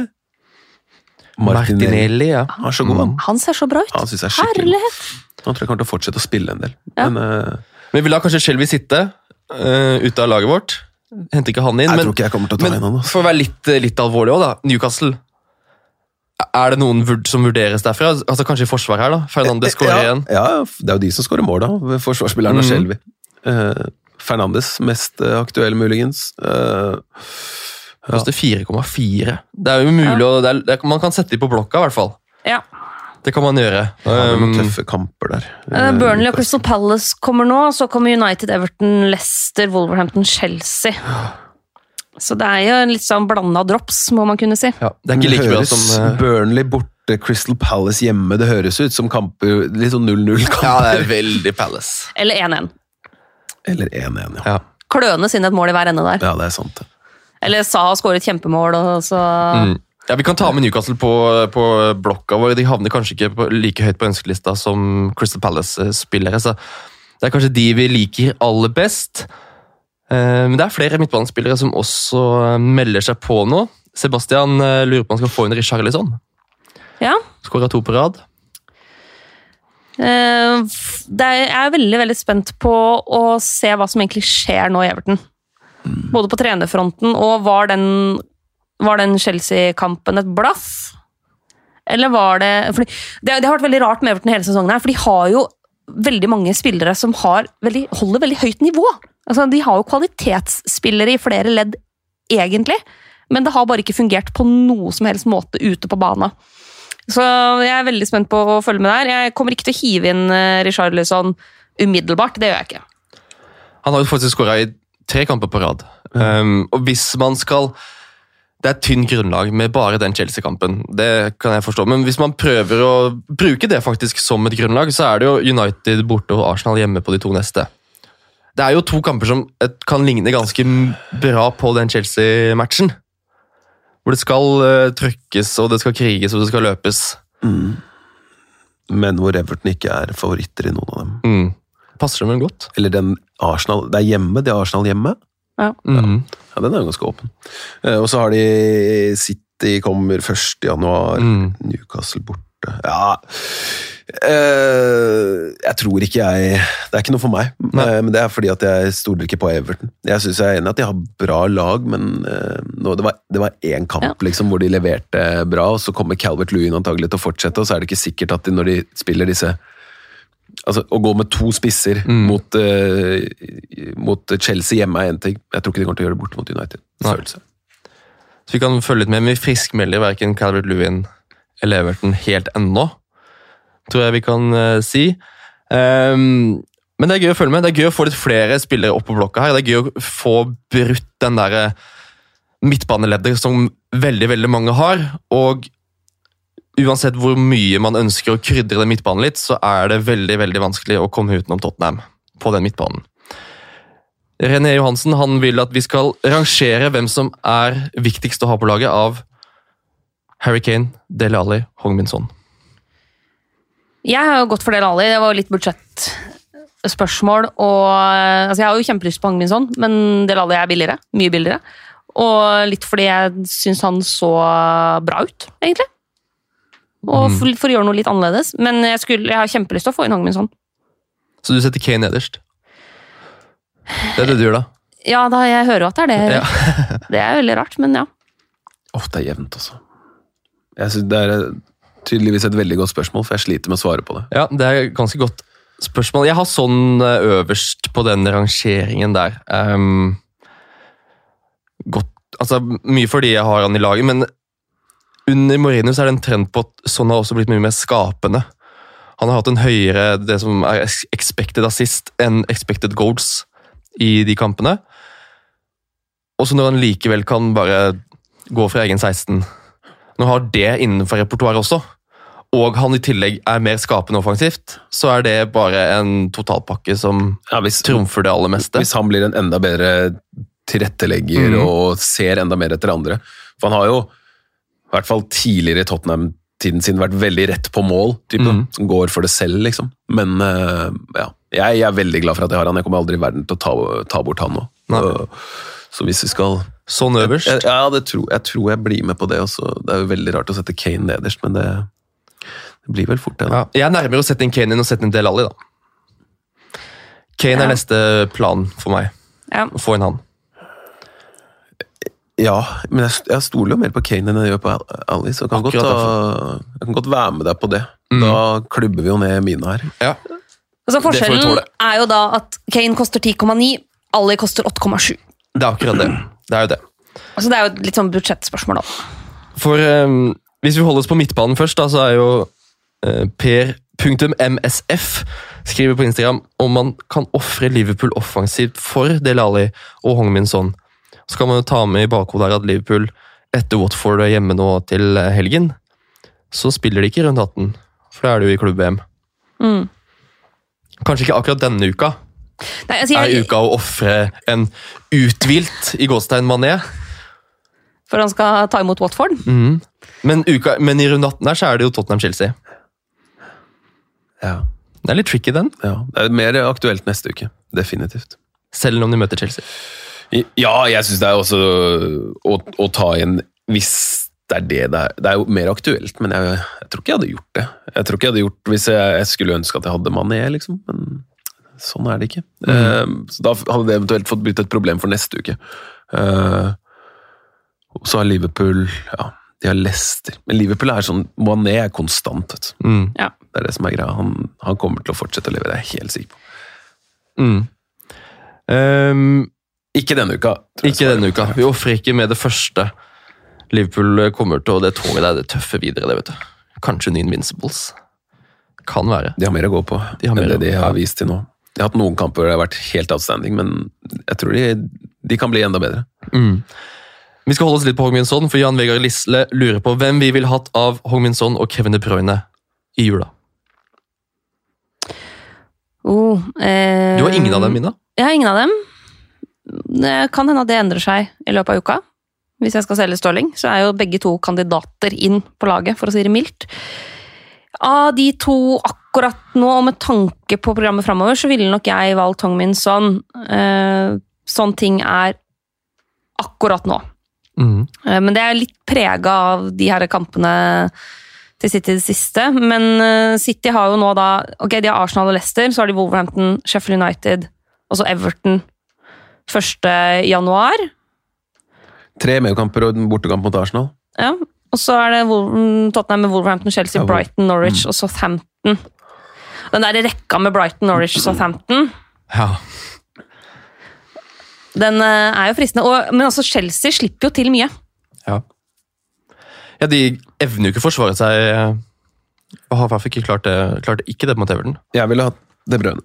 Martinelli, ja. Han er så god, han. Han ser så bra ut. Er. Herlighet! Han tror jeg kommer til å fortsette å spille en del. Ja. Men eh, Men vi lar kanskje Shelby sitte uh, ute av laget vårt. Henter ikke han inn. jeg men, tror ikke jeg kommer til å ta men inn han. Altså. for å være litt, litt alvorlig òg, da. Newcastle. Er det noen vurd som vurderes derfra? Altså Kanskje i forsvar her, da? Fernandes skårer ja, igjen. Ja, det er jo de som skårer mål, da. Forsvarsspilleren og Mhm. Shelby. Uh, Fernandes mest eh, aktuelle, muligens. ja. Koster 4,4. Det er jo mulig å det er, det er, Man kan sette dem på blokka, i hvert fall. Ja. Det kan man gjøre. har vel noen Um, tøffe kamper der. Eh, Eh, Burnley og Crystal Palace kommer nå, så kommer United, Everton, Leicester, Wolverhampton, Chelsea. Så det er jo litt sånn blanda drops, må man kunne si. ja, det er ikke like bra som uh, Burnley borte, Crystal Palace hjemme. Det høres ut som kamper Litt sånn 0-0-kamper. Ja, det er veldig Palace. Eller 1-1. Eller 1-1, ja. Ja. klønes inn et mål i hver ende der. Ja, det er sant. Eller Sa har skåret kjempemål, og så Mm. Ja, Vi kan ta med Newcastle på, på blokka vår. De havner kanskje ikke på, like høyt på ønskelista som Crystal Palace-spillere. så Det er kanskje de vi liker aller best. Eh, Men det er flere midtbanespillere som også eh, melder seg på nå. Sebastian eh, lurer på om han skal få inn Richarlison. Ja. Skåra to på rad. Er, jeg er veldig veldig spent på å se hva som egentlig skjer nå i Everton. Både på trenerfronten og var den, var den Chelsea-kampen et blaff? Eller var det fordi det, det har vært veldig rart med Everton hele sesongen, her, for de har jo veldig mange spillere som har veldig, holder veldig høyt nivå. Altså, de har jo kvalitetsspillere i flere ledd, egentlig, men det har bare ikke fungert på noe som helst måte ute på banen. Så jeg er veldig spent på å følge med der. Jeg kommer ikke til å hive inn Richard Richarlison umiddelbart. Det gjør jeg ikke. Han har jo faktisk skåra i tre kamper på rad. Um, og hvis man skal Det er et tynt grunnlag med bare den Chelsea-kampen, det kan jeg forstå. Men hvis man prøver å bruke det faktisk som et grunnlag, så er det jo United borte og Arsenal hjemme på de to neste. Det er jo to kamper som kan ligne ganske bra på den Chelsea-matchen. Hvor det skal uh, trykkes, og det skal kriges, og det skal løpes. Men hvor Everton ikke er favoritter i noen av dem. Mm. Passer dem vel godt? Eller den Arsenal Det er hjemme, det er Arsenal hjemme. Mm. Ja, Den er jo ganske åpen. Eh, Og så har de City kommer 1. januar. Mm. Newcastle borte. Ja eh, Jeg tror ikke jeg Det er ikke noe for meg. Nei. Eh, Men det er fordi at jeg stoler ikke på Everton. Jeg syns jeg er enig i at de har bra lag, men nå, det, var, det var én kamp Ja. liksom, hvor de leverte bra, og så kommer Calvert Lewin antagelig til å fortsette, og så er det ikke sikkert at de, når de spiller disse Altså, Å gå med to spisser Mm. mot, uh, mot Chelsea hjemme er én ting. Jeg tror ikke de kommer til å gjøre det borte mot United. Så vi kan følge litt med, men vi friskmelder verken Calvert Lewin eller Everton helt ennå, tror jeg vi kan uh, si. Um, men det er gøy å følge med. Det er gøy å få litt flere spillere opp på blokka her. Det er gøy å få brutt den der midtbaneleddet som veldig, veldig mange har. Og uansett hvor mye man ønsker å krydre den midtbanen litt, så er det veldig, veldig vanskelig å komme utenom Tottenham på den midtbanen. René Johansen han vil at vi skal rangere hvem som er viktigst å ha på laget av Harry Kane, Dele Alli, Hong-Min Jeg har jo gått for Dele Ali. Det var litt budsjettspørsmål. Og, altså jeg har jo kjempelyst på Hongminson, men Dele Ali er billigere. Mye billigere. Og litt fordi jeg syns han så bra ut, egentlig. Og for, for å gjøre noe litt annerledes. Men jeg, skulle, jeg har kjempelyst til å få inn Hong Min Son. Så du setter Kane nederst? Det er det du gjør, da? Ja, da, jeg hører jo at det er det. Ja. Det er veldig rart, men ja. Åh, det er jevnt, altså. Jeg synes Det er tydeligvis et veldig godt spørsmål, for jeg sliter med å svare på det. ja, det er ganske godt spørsmål. Jeg har sånn eh, øverst på den rangeringen der. Um, godt, altså Mye fordi jeg har han i laget, men under Mourinho er det en trend på at sånn har også blitt mye mer skapende. Han har hatt en høyere det som er expected assist enn expected goals i de kampene. Og så når han likevel kan bare gå fra egen 16 Når han har det innenfor repertoaret også, og han i tillegg er mer skapende offensivt, så er det bare en totalpakke som Ja, hvis, trumfer det aller meste. hvis han blir en enda bedre tilrettelegger mm. og ser enda mer etter andre. For han har jo, i hvert fall tidligere i Tottenham-tiden sin, vært veldig rett på mål, type, mm. som går for det selv, liksom. Men uh, ja, jeg er veldig glad for at jeg har han. Jeg kommer aldri i verden til å ta, ta bort han nå. Nei. Så, hvis vi skal Sånn øverst. Ja, det tror, jeg tror jeg blir med på det også. Det er jo veldig rart å sette Kane nederst, men det, det blir vel fort det. Ja, jeg er nærmere å sette inn Kane enn å sette inn Del Alli, da. Kane Ja. er neste plan for meg. ja. Å få inn han. Ja, men jeg, jeg stoler jo mer på Kane enn jeg gjør på Alice. Ali, så jeg kan, godt, ta, jeg kan godt være med deg på det. Mm. Da klubber vi jo ned mine her. Ja. Altså Forskjellen er jo da at Kane koster 10,9, Ali koster 8,7. Det er akkurat det. Det er jo det. Altså Det er jo et litt sånn budsjettspørsmål, da. For um, hvis vi holder oss på midtbanen først, da, så er jo eh, per.msf skriver på Instagram om man kan ofre Liverpool offensivt for Del Alli og Hong-Min Son. Så kan man jo ta med i bakhodet her at Liverpool etter Watford er hjemme nå til helgen, så spiller de ikke rundt 18, for da er det jo i klubb-VM. Mm. Kanskje ikke akkurat denne uka, Nei, altså, er uka å ofre en uthvilt i gåstegn Mané. for han skal ta imot Watford. Mm. Men, uka, men i runde 18 her så er det jo Tottenham-Chelsea. Ja. Det er litt tricky, den. ja. Det er mer aktuelt neste uke. Definitivt. Selv om de møter Chelsea. Ja, jeg syns det er også å, å ta inn hvis det er det det er. Det er jo mer aktuelt, men jeg, jeg tror ikke jeg hadde gjort det. Jeg tror ikke jeg hadde gjort hvis jeg, jeg skulle ønske at jeg hadde Mané, liksom. Men sånn er det ikke. Eh, så da hadde det eventuelt fått blitt et problem for neste uke. Uh, og så har Liverpool Ja, de har Leicester. Men Liverpool er sånn Mané er konstant, vet du. Mm. Ja. Det er det som er greia. Han, han kommer til å fortsette å leve, det er jeg helt sikker på. Mm. Ehm, Ikke denne uka. ikke denne uka. Vi ofrer ikke med det første. Liverpool kommer til, og det toget der, det tøffe videre, det vet du. Kanskje New Invincibles. Kan være. De har mer å gå på De har mer enn det de har vist til nå. De har hatt noen kamper hvor det har vært helt outstanding, men jeg tror de, de kan bli enda bedre. Mm. Vi skal holde oss litt på Hong-Min for Jan Vegard Lisle lurer på hvem vi vil hatt av Hong-Min og Kevin De Bruyne i jula. Oh, eh, Du har ingen av dem, Mina? Jeg har ingen av dem. Det kan hende at det endrer seg i løpet av uka. Hvis jeg skal selge Stirling, så er jo begge to kandidater inn på laget, for å si det mildt. Av de to akkurat nå, og med tanke på programmet framover, så ville nok jeg valgt Tongmin Son. Eh, sånn ting er akkurat nå. Mm. Eh, Men det er litt prega av de her kampene til City i det siste. Men eh, City har jo nå da Ok, de har Arsenal og Leicester, så har de Wolverhampton, Sheffield United og så Everton 1. januar. Tre medkamper og en bortekamp mot Arsenal. Ja. Og så er det mm, Tottenham med Wolverhampton, Chelsea, Ja, Brighton, Norwich og Southampton. Den der rekka med Brighton, Norwich, Southampton, Ja. den eh, er jo fristende. Og, men altså, Chelsea slipper jo til mye. ja. Ja, De evner jo ikke å forsvare seg. eh, Og har i hvert fall ikke klart det, klarte ikke det mot Everton. Jeg ville hatt det brødet.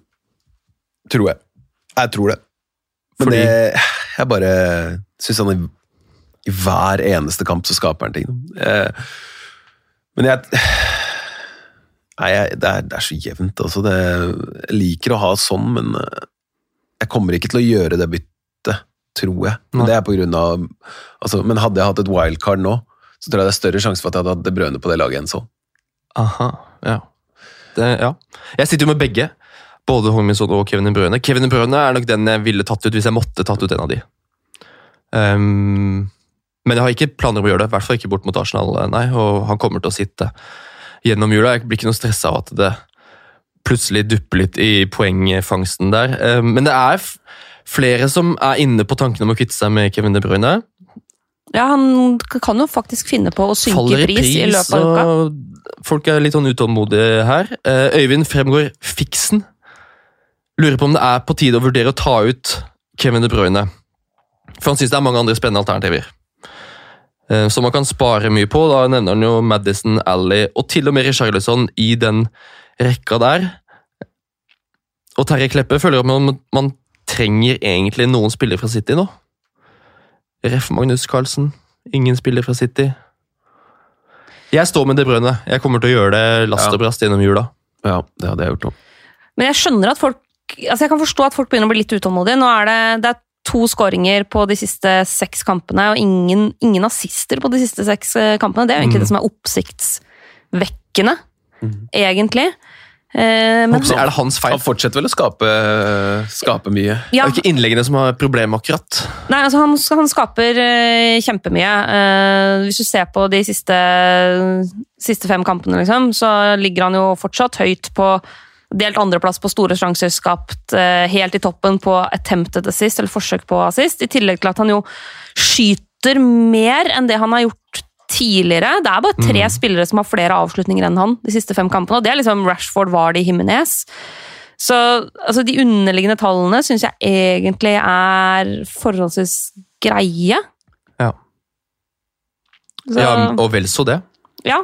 Tror jeg. Jeg tror det. Men Fordi- det, jeg bare syns han i, i hver eneste kamp så skaper han ting. Eh, men jeg Nei, jeg, det, er, det er så jevnt. Altså. Det, jeg liker å ha sånn, men eh, jeg kommer ikke til å gjøre det byttet, tror jeg. Men det er på grunn av altså, Men hadde jeg hatt et wildcard nå, så tror jeg det er større sjanse for at jeg hadde hatt det Bruyne på det laget enn sånn. Aha, ja. Det, ja. Jeg sitter jo med begge. Både Hongminson og Kevin Brøne. Kevin Brøne er nok den jeg ville tatt ut hvis jeg måtte tatt ut en av de. Um, men jeg har ikke planer om å gjøre det, i hvert fall ikke bort mot Arsenal. nei, Og han kommer til å sitte gjennom jula. Jeg blir ikke noe stressa av at det plutselig dupper litt i poengfangsten der. Um, men det er flere som er inne på tanken om å kvitte seg med Kevin De Bruyne. Ja, Han kan jo faktisk finne på å synke faller i pris, i løpet av uka. folk er litt sånn utålmodige her. Eh, Øyvind fremgår Fiksen lurer på om det er på tide å vurdere å ta ut Kevin De Bruyne. For han syns det er mange andre spennende alternativer. Eh, Som man kan spare mye på. Da nevner han jo Madison, Alley og til og med Richarlison i den rekka der. Og Terje Kleppe føler at man, man trenger egentlig noen spillere fra City nå. Ref. Magnus Carlsen. Ingen spiller fra City. Jeg står med De Bruyne. Jeg kommer til å gjøre det last og brast gjennom jula. Ja, det hadde jeg gjort nå. Men jeg skjønner at folk altså Jeg kan forstå at folk begynner å bli litt utålmodige. Nå er det, det er to skåringer på de siste seks kampene, og ingen, ingen assister på de siste seks eh, kampene. Det er jo egentlig det som er oppsiktsvekkende, egentlig. Eh, men Så er det hans feil. Han fortsetter vel å skape, skape mye. Det ja, er det ikke innleggene som har problemer akkurat. Nei, altså han, han skaper eh, kjempemye. Eh, hvis du ser på de siste, siste fem kampene, liksom, så ligger han jo fortsatt høyt på delt andreplass på store sjanser skapt, eh, helt i toppen på attempted assist, eller forsøk på assist, i tillegg til at han jo skyter mer enn det han har gjort tidligere. Det er bare tre spillere som har flere avslutninger enn han de siste fem kampene, og det er liksom Rashford, Vardy, Jimenez. Så altså, de underliggende tallene syns jeg egentlig er forholdsvis greie. Ja. Så, Ja, ja, og vel så det. Ja,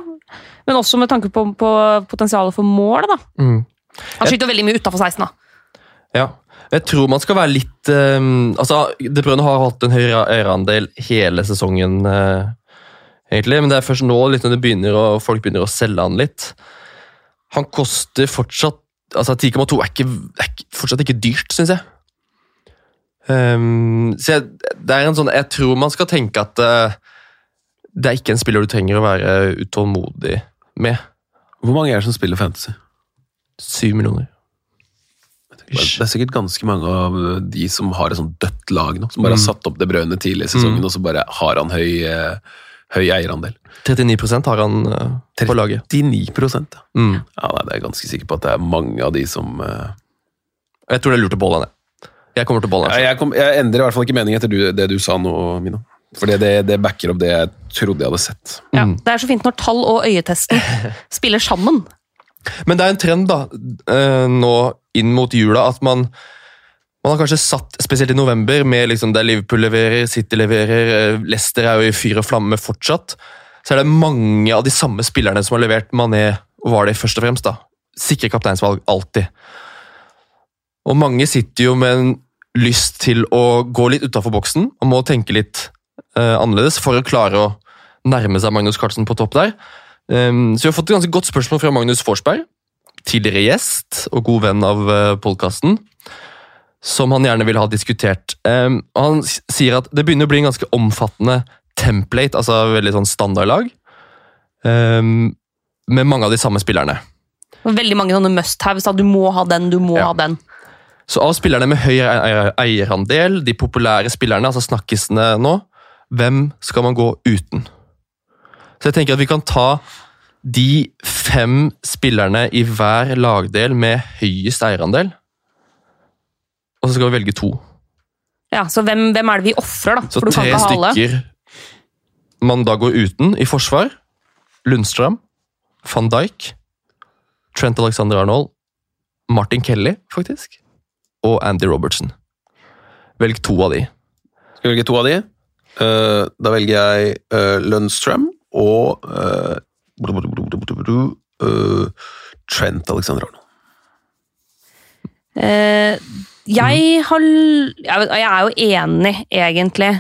Men også med tanke på, på potensialet for mål. da. Mm. Han skyter veldig mye utafor 16. da. Ja. Jeg tror man skal være litt um, altså, De Bruyne har hatt en høyere eierandel hele sesongen, uh, egentlig, men det er først nå litt når det begynner å, folk begynner å selge han litt. Han koster fortsatt Altså 10,2 er, ikke, er ikke, fortsatt ikke dyrt, syns jeg. Um, så jeg, det er en sånn, jeg tror man skal tenke at uh, det er ikke en spiller du trenger å være utålmodig med. Hvor mange er det som spiller fantasy? Syv millioner. Det er sikkert ganske mange av de som har et sånt dødt lag nå, som bare har satt opp det brødene tidlig i sesongen, og så bare har han høy, eh, høy eierandel. 39% har han eh, på laget. 39 ja. Mm. ja, nei, det er jeg ganske sikker på at det er mange av de som uh... Jeg tror det er lurt å bolle han, Jeg kommer til å bolle Ja, jeg, kom, jeg endrer i hvert fall ikke mening etter du, det du sa nå, Mina. For det, det backer opp det jeg trodde jeg hadde sett. Ja, Mm. det er så fint når tall og øyetesten spiller sammen. Men det er en trend da, eh, nå inn mot jula at man man har kanskje satt, spesielt i november, med liksom der Liverpool leverer, City leverer, eh, Leicester er jo i fyr og flamme fortsatt, så er det mange av de samme spillerne som har levert Mané og var det først og fremst. da. Sikre kapteinsvalg, alltid. Og mange sitter jo med en lyst til å gå litt utafor boksen og må tenke litt eh, annerledes for å klare å nærme seg Magnus Carlsen på topp der. Um, så vi har fått et ganske godt spørsmål fra Magnus Forsberg, tidligere gjest og god venn av uh, podkasten, som han gjerne vil ha diskutert. Um, han sier at det begynner å bli en ganske omfattende template, altså veldig sånn standardlag, um, med mange av de samme spillerne. Veldig mange sånne must-haves. Du må ha den, du må Ja. ha den. Så av spillerne med høy eierandel, de populære spillerne, altså snakkisene nå, hvem skal man gå uten? Så jeg tenker at vi kan ta de fem spillerne i hver lagdel med høyest eierandel, og så skal vi velge to. Ja, Så hvem, hvem er det vi ofrer, da? Så For du kan tre stykker man da går uten i forsvar. Lundstrøm, van Dijk, Trent Alexander Arnold, Martin Kelly, faktisk, og Andy Robertson. Velg to av de. Skal vi velge to av de? Eh, da velger jeg uh, Lundstrøm og eh, eh, Trent Alexander Arnold. Uh, jeg har jeg, jeg er jo enig, egentlig.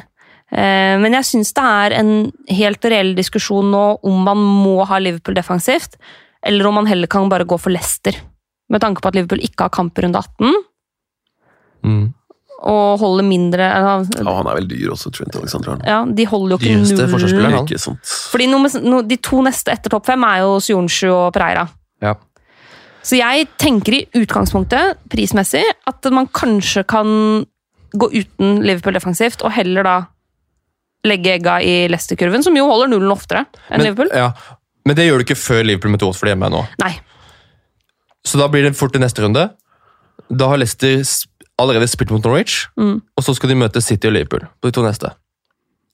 Uh, men jeg syns det er en helt reell diskusjon nå om man må ha Liverpool defensivt, eller om man heller kan bare gå for Leicester. Med tanke på at Liverpool ikke har kamp i runde 18, Mm. Og holder mindre Ja, eh, han er vel dyr også, Trent Alexander Arnold. Ja, de holder jo ikke Dyreste forsvarsspilleren, han. Ikke sant? Fordi no, De to neste etter topp fem er jo Sjonsju og Pereira. Ja. Så jeg tenker i utgangspunktet, prismessig, at man kanskje kan gå uten Liverpool defensivt, og heller da legge egga i Leicester-kurven, som jo holder nullen oftere enn Men, Liverpool. ja. Men det gjør du ikke før Liverpool med møter Watford hjemme nå. Nei. Så da blir det fort i neste runde. Da har Leicester allerede spilt mot Norwich, Mm. og så skal de møte City og Liverpool på de to neste.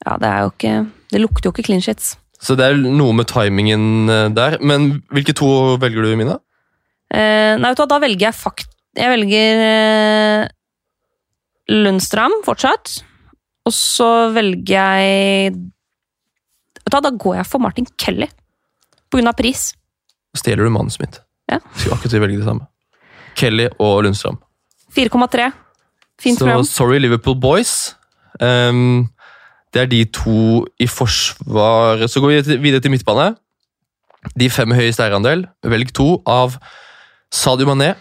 Ja, det er jo ikke Det lukter jo ikke clean shits. Så det er noe med timingen eh, der. Men hvilke to velger du, Mina? Eh, nei, vet du hva, da velger jeg fakt... Jeg velger eh, Lundstram fortsatt. Og så velger jeg Vet du hva, da går jeg for Martin Kelly. På grunn av pris. Stjeler du manuset mitt? Ja. Skulle akkurat velge det samme. Kelly og Lundstrøm. 4,3. Fint Så program. sorry, Liverpool boys. Um, det er de to i forsvaret. Så går vi videre til midtbane. De fem med høyest eierandel. Velg to av Sadio Mané,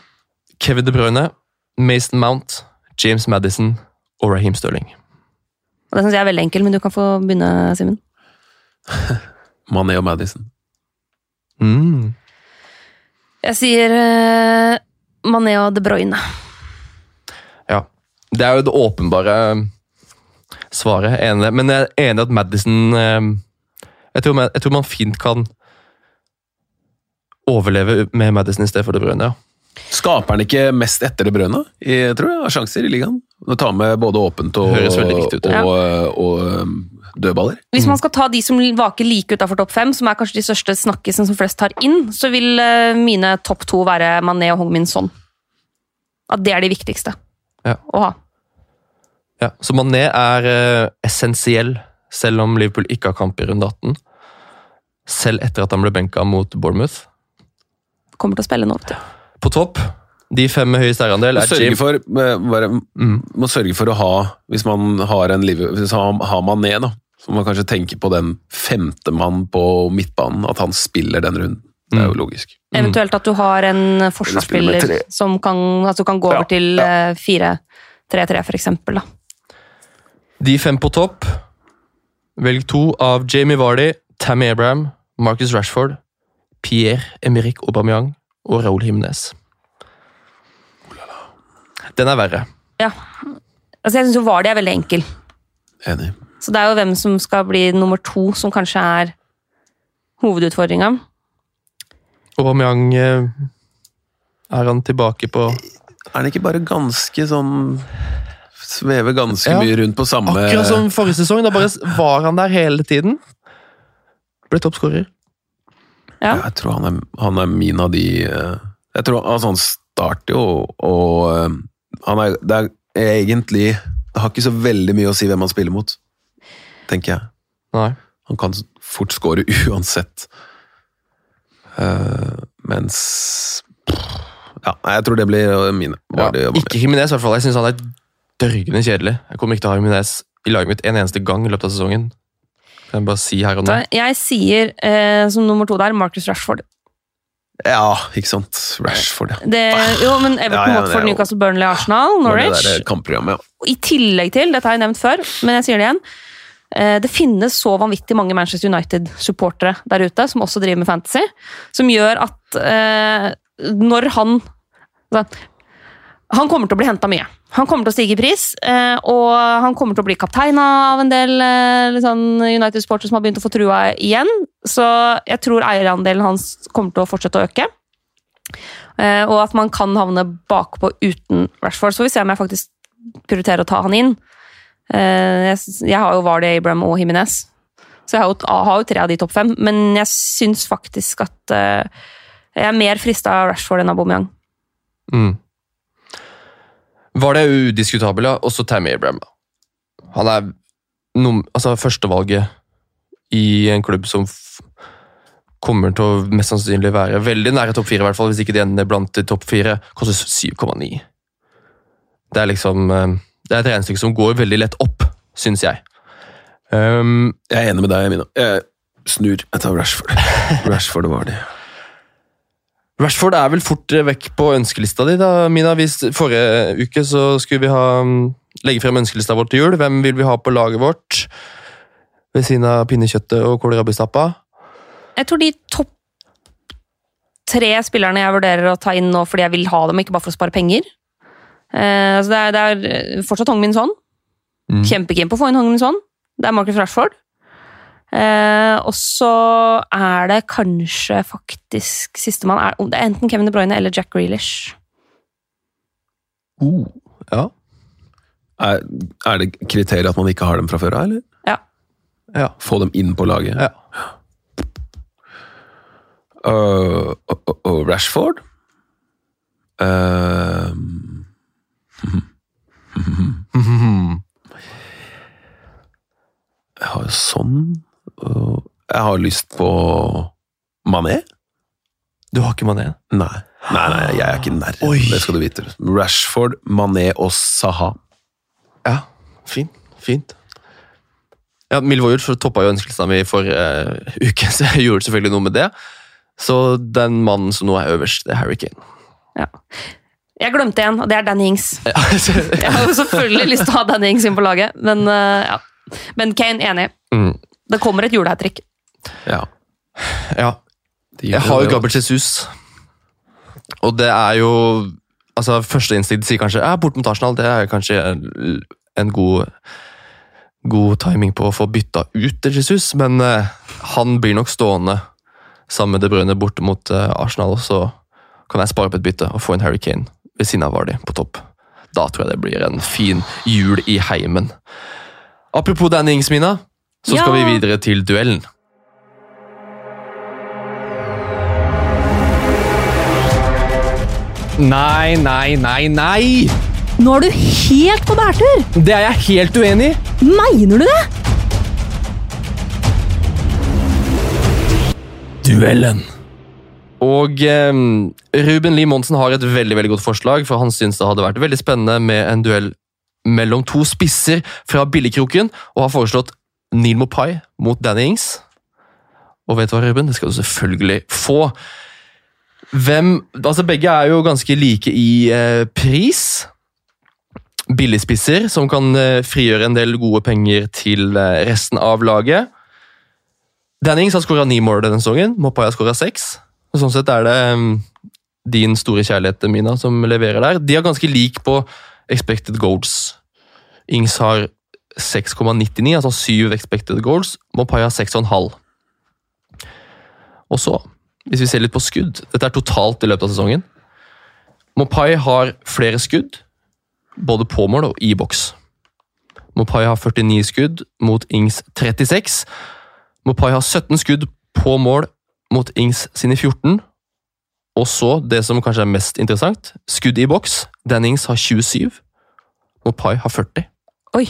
Kevin De Bruyne, Mason Mount, James Madison og Raheem Sterling. Og Det syns jeg er veldig enkelt, men du kan få begynne, Simen. Mané og Madison. Mm. Jeg sier uh, Mané og De Bruyne. Det er jo det åpenbare eh, svaret. Enig. Men jeg er enig i at Madison eh, jeg tror, man, jeg tror man fint kan overleve med Madison i stedet for De Bruyne. Ja. Skaper han ikke mest etter det brønnet, Jeg tror jeg, har sjanser i ligaen? Å ta med både åpent og, Høres ut, og, ja. og, og um, dødballer. Hvis man skal ta de som vaker like utafor topp fem, som er kanskje de største snakkisene som flest tar inn, så vil eh, mine topp to være Mané og Hong Min Son. At det er de viktigste Ja. å ha. Ja, så Mané er eh, essensiell, selv om Liverpool ikke har kamp i runde 18. Selv etter at han ble benka mot Bournemouth. Kommer til å spille nå, vet du. På topp, de fem med høyest eierandel er sørge for, eh, bare, Mm. må sørge for å ha, hvis man har en liv, hvis man har Mané, da, så må man kanskje tenke på den femte mann på midtbanen, at han spiller den runden. Det er jo Mm. logisk. Eventuelt at du har en forsvarsspiller som kan, altså kan gå Ja, over til eh, 4-3-3, for eksempel. Da. De fem på topp. Velg to av Jamie Vardy, Tammy Abraham, Marcus Rashford, Pierre-Emerick Aubameyang og Raoul Himnes. Den er verre. Ja. Altså, jeg syns jo Vardy er veldig enkel. Enig. Så det er jo hvem som skal bli nummer to, som kanskje er hovedutfordringa. Aubameyang eh, Er han tilbake på Er det ikke bare ganske sånn Svever ganske Ja. mye rundt på samme Akkurat som forrige sesong. Da bare var han der hele tiden. Ble toppskårer. Ja. Jeg tror han er, han er min av de eh, Jeg tror altså, Han starter jo, og eh, han er, det er egentlig Det har ikke så veldig mye å si hvem han spiller mot, tenker jeg. Nei. Han kan fort skåre uansett. Eh, mens Ja, jeg tror det blir eh, mine. Ja, ikke Jimenez, i hvert fall. Jeg syns han er dørgende kjedelig. Jeg kommer ikke til å ha Jimenez i laget mitt en eneste gang i løpet av sesongen. Kan jeg bare si her og nå. Jeg sier eh, som nummer to der Marcus Rashford. Ja, ikke sant. Rashford, ja. Det, jo, men Everton, Ja, ja, Watford, Newcastle, Burnley, Arsenal, Norwich. det der kampprogrammet, ja. I tillegg til, dette har jeg nevnt før, men jeg sier det igjen Det finnes så vanvittig mange Manchester United-supportere der ute som også driver med fantasy, som gjør at eh, når han altså, Han kommer til å bli henta mye. Han kommer til å stige i pris, eh, og han kommer til å bli kaptein av en del eh, litt sånn United-supportere som har begynt å få trua igjen. Så jeg tror eierandelen hans kommer til å fortsette å øke. Eh, og at man kan havne bakpå uten Rashford. Så vi se om jeg faktisk prioriterer å ta han inn. Eh, jeg, jeg har jo Vardy, Abraham og Jimenez. Så jeg har jo, har jo tre av de topp fem, men jeg syns faktisk at eh, jeg er mer frista av Rashford enn av Aubameyang. Mm. Var det udiskutabel, ja. Også Tammy Abraham. Han er num altså, førstevalget i en klubb som kommer til å mest sannsynlig være veldig nære topp fire, i hvert fall, hvis ikke de ender blant topp fire. Koster 7,9. Det er liksom eh, Det er et regnestykke som går veldig lett opp, syns jeg. Um, Jeg er enig med deg, Mina. Jeg snur. Jeg tar Rashford. Rashford var det. Rashford er vel fort vekk på ønskelista di, da, Mina. Hvis forrige uke så skulle vi ha, mm, legge frem ønskelista vår til jul. Hvem vil vi ha på laget vårt? Ved siden av pinnekjøttet og kålrabistappa? Jeg tror de topp tre spillerne jeg vurderer å ta inn nå fordi jeg vil ha dem, ikke bare for å spare penger. Eh, så det er, det er fortsatt Hong Min Son. Mm. Kjempekeen på å få inn Hong Min Son. Det er Marcus Rashford. Uh, og så er det kanskje faktisk sistemann er, Det er enten Kevin De Bruyne eller Jack Grealish. Uh, ja. Er, er det kriteriet at man ikke har dem fra før av, eller? Ja. Ja. Få dem inn på laget? ja. Uh, Rashford? Uh, jeg har jo sånn Jeg har lyst på Mané? Du har ikke Mané? Nei. Nei, nei, jeg er ikke nær. Oi. Det skal du vite. Rashford, Mané og Saha. Ja, fint. Fint. Ja, Milvold toppa jo ønskelista mi for uh, uke, så jeg gjorde selvfølgelig noe med det. Så den mannen som nå er øverst, det er Harry Kane. Jeg glemte en, og det er Danny Ings. Jeg har jo selvfølgelig lyst til å ha Danny Ings inn på laget, men eh, ja. Men Kane, enig. mm, Det kommer et julehattrick. Ja. ja. Jeg har jo Gabriel Jesus. Og det er jo altså Førsteinstinkt sier kanskje ja, bort mot Arsenal. Det er kanskje en, en god, god timing på å få bytta ut til Jesus, men uh, han blir nok stående sammen med De Bruyne borte mot uh, Arsenal. Og så kan jeg spare på et bytte og få en Harry Kane ved siden av Vardi på topp. Da tror jeg det blir en fin jul i heimen. Apropos Danny Ings, Mina, så skal Ja. vi videre til duellen. Nei, nei, nei, nei! Nå er du helt på bærtur! Det er jeg helt uenig i! Mener du det? Duellen. Og eh, Ruben Lie Monsen har et veldig veldig godt forslag, for han syns det hadde vært veldig spennende med en duell mellom to spisser fra billigkroken, og har foreslått Neil Mopai mot Danny Ings. Og vet du hva, Ruben? Det skal du selvfølgelig få. Hvem Altså, begge er jo ganske like i eh, pris. Billigspisser som kan eh, frigjøre en del gode penger til eh, resten av laget. Dannings har skåra ni mål denne sesongen. Mopai har skåra seks. Og Sånn sett er det din store kjærlighet, Mina, som leverer der. De er ganske lik på expected goals. Ings har 6,99, altså 7 expected goals. Mopai har 6,5. Og så, hvis vi ser litt på skudd Dette er totalt i løpet av sesongen. Mopai har flere skudd, både på mål og i boks. Mopai har 49 skudd mot Ings 36. Mopai har 17 skudd på mål mot Ings sine 14. Og så, det som kanskje er mest interessant, skudd i boks. Dan Ings har 27. Mopai har 40. Oi.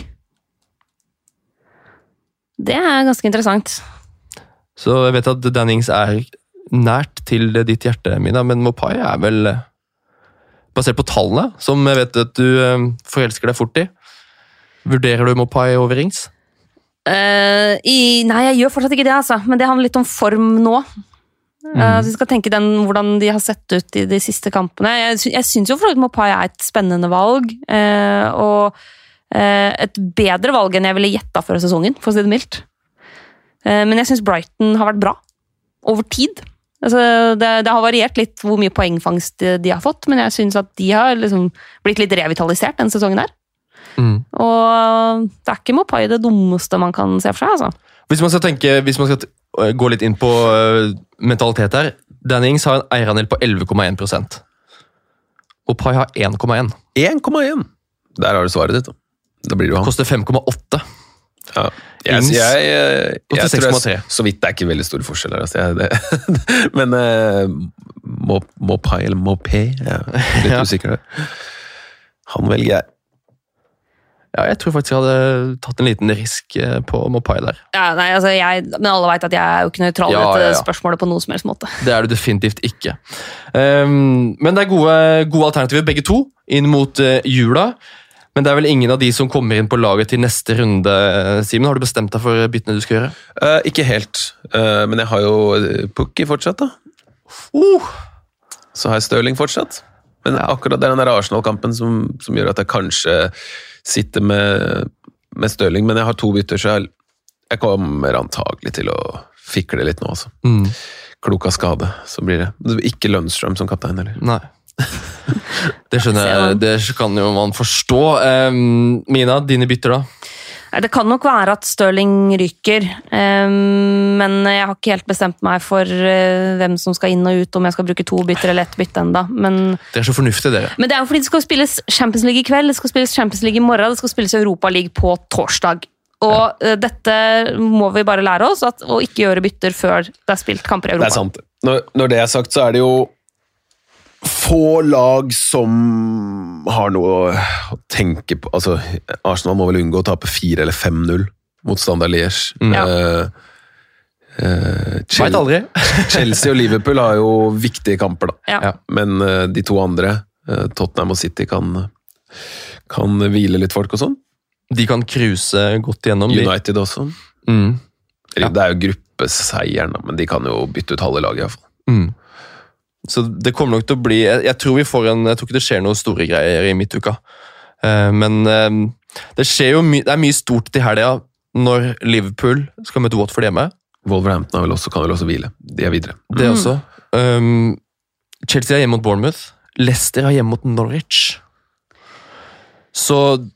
Det er ganske interessant. Så jeg vet at Dan Ings er nært til ditt hjerte, Mina, men Mopai er vel eh, Basert på tallene, som jeg vet at du eh, forelsker deg fort i. Vurderer du Mopai over Ings? Uh, i, nei, jeg gjør fortsatt ikke det, altså. Men det handler litt om form nå. Eh, så vi skal tenke den, hvordan de har sett ut i de siste kampene. Jeg, sy- jeg syns jo for så vidt Mopai er et spennende valg. Uh, og uh, et bedre valg enn jeg ville gjetta før sesongen, for å si det mildt. Eh, men jeg syns Brighton har vært bra. Over tid. Altså, det, det har variert litt hvor mye poengfangst de, de har fått, men jeg syns at de har liksom blitt litt revitalisert denne sesongen her. Mm. Og det er ikke Mopai det dummeste man kan se for seg, altså. Hvis man skal tenke, hvis man skal gå litt inn på eh, mentalitet her Dan Ings har en eierandel på 11,1 Og Pai har 1,1. 1,1! Der har du svaret ditt. da. Blir det jo han. Koster 5,8. Ja. Jeg, Ings jeg, jeg, jeg, tror jeg, så vidt det er ikke veldig stor forskjell her. Altså. Men uh, Mopai eller Mopé Jeg er litt Ja. usikker der. Han velger jeg. Ja, jeg tror faktisk jeg hadde tatt en liten risk eh, på Mopai der. Ja, nei, altså jeg, men alle veit at jeg er jo ikke nøytral i Ja, dette ja, ja. spørsmålet på noen som helst måte. Det er du definitivt ikke. Um, men det er gode, gode alternativer, begge to, inn mot uh, jula. Men det er vel ingen av de som kommer inn på laget til neste runde. Simon. Simen, Har du bestemt deg for byttene du skal gjøre? Uh, ikke helt, uh, men jeg har jo eh, Pukki fortsatt, da. Uh, Så har jeg Stirling fortsatt. Men Ja. akkurat det er den Arsenal-kampen som, som gjør at jeg kanskje sitter med, med Stirling. Men jeg har to bytter, så jeg, jeg kommer antagelig til å fikle litt nå, altså. mm, Klok av skade, så blir det. Det blir Ikke Lundstrøm som kaptein, heller. nei. Det skjønner jeg. Det kan jo man forstå. Um, Mina, dine bytter, da? Det kan nok være at Stirling ryker, eh, men jeg har ikke helt bestemt meg for eh, hvem som skal inn og ut, om jeg skal bruke to bytter eller ett bytte enda. Men, Dere er så fornuftig, dere. men det er jo fordi det skal spilles Champions League i kveld, det skal spilles Champions League i morgen, det skal spilles Europa League på torsdag. Og ja. dette må vi bare lære oss, at, å ikke gjøre bytter før det er spilt kamper i Europa. Det er sant. Når, når det er sagt, så er det jo få lag som har noe å tenke på. Altså, Arsenal må vel unngå å tape 4 eller 5-0 mot Standard Liège. Ja. Uh, eh, Chel aldri. Chelsea og Liverpool har jo viktige kamper, da. Ja. Ja. Men uh, de to andre, Tottenham og City, kan, kan hvile litt folk og sånn. De kan cruise godt igjennom. De. United også. Mm, Ja. Det er jo gruppeseieren, men de kan jo bytte ut halve laget, iallfall. mm. Så det kommer nok til å bli Jeg, jeg tror vi får en Jeg tror ikke det skjer noen store greier i midtuka. Uh, men uh, det skjer jo my, det er mye stort til helga når Liverpool skal møte Watford hjemme. Wolverhampton vel også, kan vel også hvile. De er videre. Det også. Um, Chelsea er hjemme mot Bournemouth. Leicester er hjemme mot Norwich. Så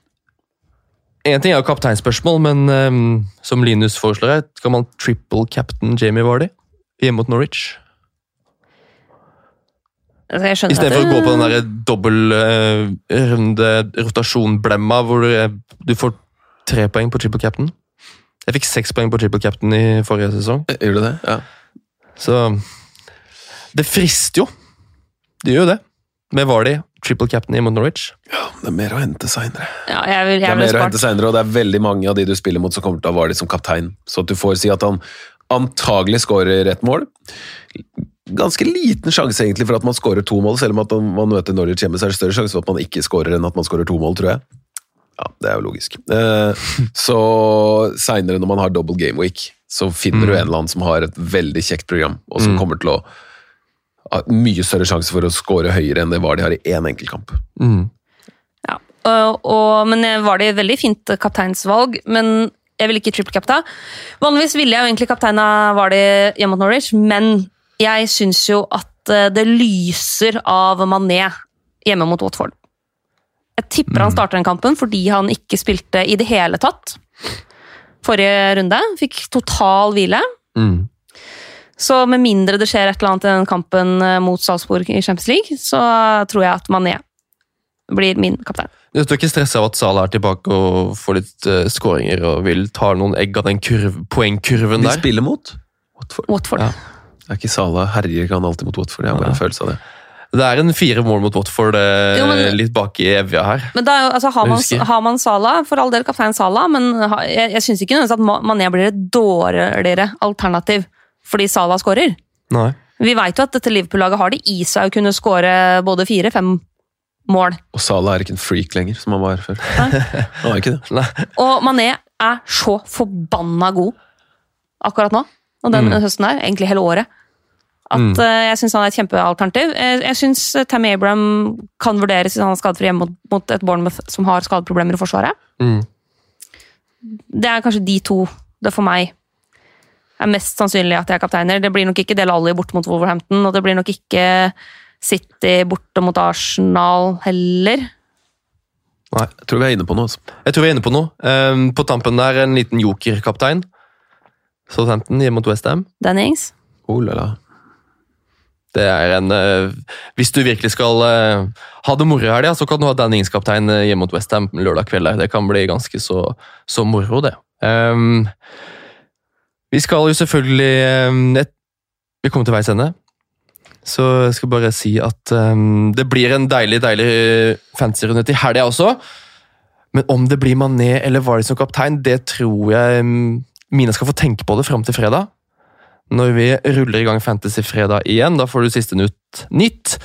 En ting er jo kapteinspørsmål, men um, som Linus foreslår her, skal man triple captain Jamie Vardy hjemme mot Norwich? Altså, jeg Istedenfor at å gå på den der dobbeltrunde rotasjon-blemma, hvor du, du får tre poeng på triple captain. Jeg fikk seks poeng på triple captain i forrige sesong, Gjorde du det? Ja. så Det frister jo. Det gjør jo det. Med Vardy, triple captain mot Norwich. ja, det er mer å hente seinere. Ja, jeg vil, Det er mer mer å hente senere, og det er veldig mange av de du spiller mot som kommer til å ha Vardy som kaptein. Så at du får si at han antagelig skårer ett mål. Ganske liten sjanse egentlig for at man skårer to mål, selv om at man møter Norwich hjemme, så er det større sjanse for at man ikke skårer enn at man skårer to mål, tror jeg. Ja, det er jo logisk. Eh, så seinere, når man har double game week, så finner du en eller annen som har et veldig kjekt program, og som kommer til å ha mye større sjanse for å score høyere enn det var de har i én enkeltkamp. Mm. Ja. Og, og, men jeg var det veldig fint kapteinsvalg, men jeg ville ikke trippelkapta. Vanligvis ville jeg jo egentlig kapteina var det hjemme mot Norwich, men jeg syns jo at eh, det lyser av Mané hjemme mot Watford. Jeg tipper han starter den kampen fordi han ikke spilte i det hele tatt forrige runde. Fikk total hvile. Mm. Så med mindre det skjer et eller annet i den kampen eh, mot Salzburg i Champions League, så tror jeg at Mané blir min kaptein. Du er ikke stressa av at Salah er tilbake og får litt uh, skåringer og vil ta noen egg av den kurv, poengkurven De spiller mot Watford. Watford. Ja. Det er ikke Sala herjer ikke han alltid mot Watford. Jeg har bare en følelse av det. Det er en fire mål mot Watford eh, Jo, men- litt bak i Evja her. Men da, altså, har, man, har man Salah, for all del kaptein Salah, men jeg, jeg syns ikke nødvendigvis at Mané blir et dårligere alternativ fordi Salah skårer. Nei. Vi veit jo at dette Liverpool-laget har det i seg å kunne skåre både fire-fem mål. Og Sala er ikke en freak lenger, som han var før. Han var ikke det. Nei. Og Mané er så forbanna god akkurat nå, og den Mm. høsten her, egentlig hele året. At Mm. uh, Jeg syns han er et kjempealternativ. Jeg, jeg syns Tammy Abraham kan vurderes hvis han er skadefri hjemme mot, mot et Bournemouth som har skadeproblemer i forsvaret. Mm. Det er kanskje de to det for meg er mest sannsynlig at jeg er kapteiner. Det blir nok ikke Del Alli borte mot Wolverhampton, og det blir nok ikke City borte mot Arsenal heller. Nei, Jeg tror vi er inne på noe. Altså. Jeg tror vi er inne på noe. Um, på tampen der en liten joker-kaptein. Southampton hjemme mot Westham. Dennings. Oh, la, la. Det er en eh, Hvis du virkelig skal eh, ha det moro i helga, så kan du ha Dan Ings-kaptein eh, hjemme mot Westham lørdag kveld. Det kan bli ganske så, så moro, det. Um, vi skal jo selvfølgelig um, et, Vi kommer til veis ende. Så jeg skal bare si at um, det blir en deilig deilig fancy-runde til helga også. Men om det blir Mané eller Vardy som kaptein, det tror jeg Mina skal få tenke på det fram til fredag når vi ruller i gang Fantasy-fredag igjen. Da får du siste nytt nytt.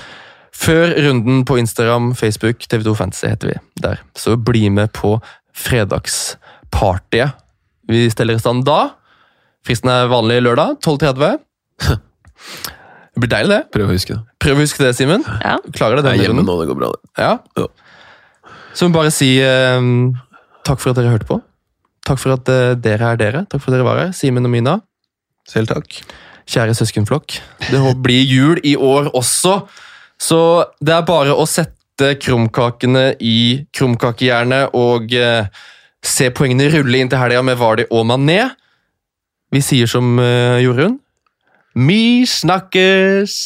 Før runden på Instagram, Facebook, TV2 Fantasy heter vi der. Så bli med på fredagspartyet. Vi steller i stand da. Fristen er vanlig lørdag, 12.30. Det blir deilig, det. Prøv å huske det. Prøv å huske det, Simen. Ja. Klarer det Jeg er hjemme runden? nå, det går bra. det. Ja. Ja. Så må vi bare si eh, takk for at dere hørte på. Takk for at eh, dere er dere. Takk for at dere var her, Simen og Mina. Selv takk. Kjære søskenflokk. Det blir jul i år også, så det er bare å sette krumkakene i krumkakejernet og eh, se poengene rulle inn til helga med Vardi og Mané. Vi sier som eh, Jorunn. Mi snakkes!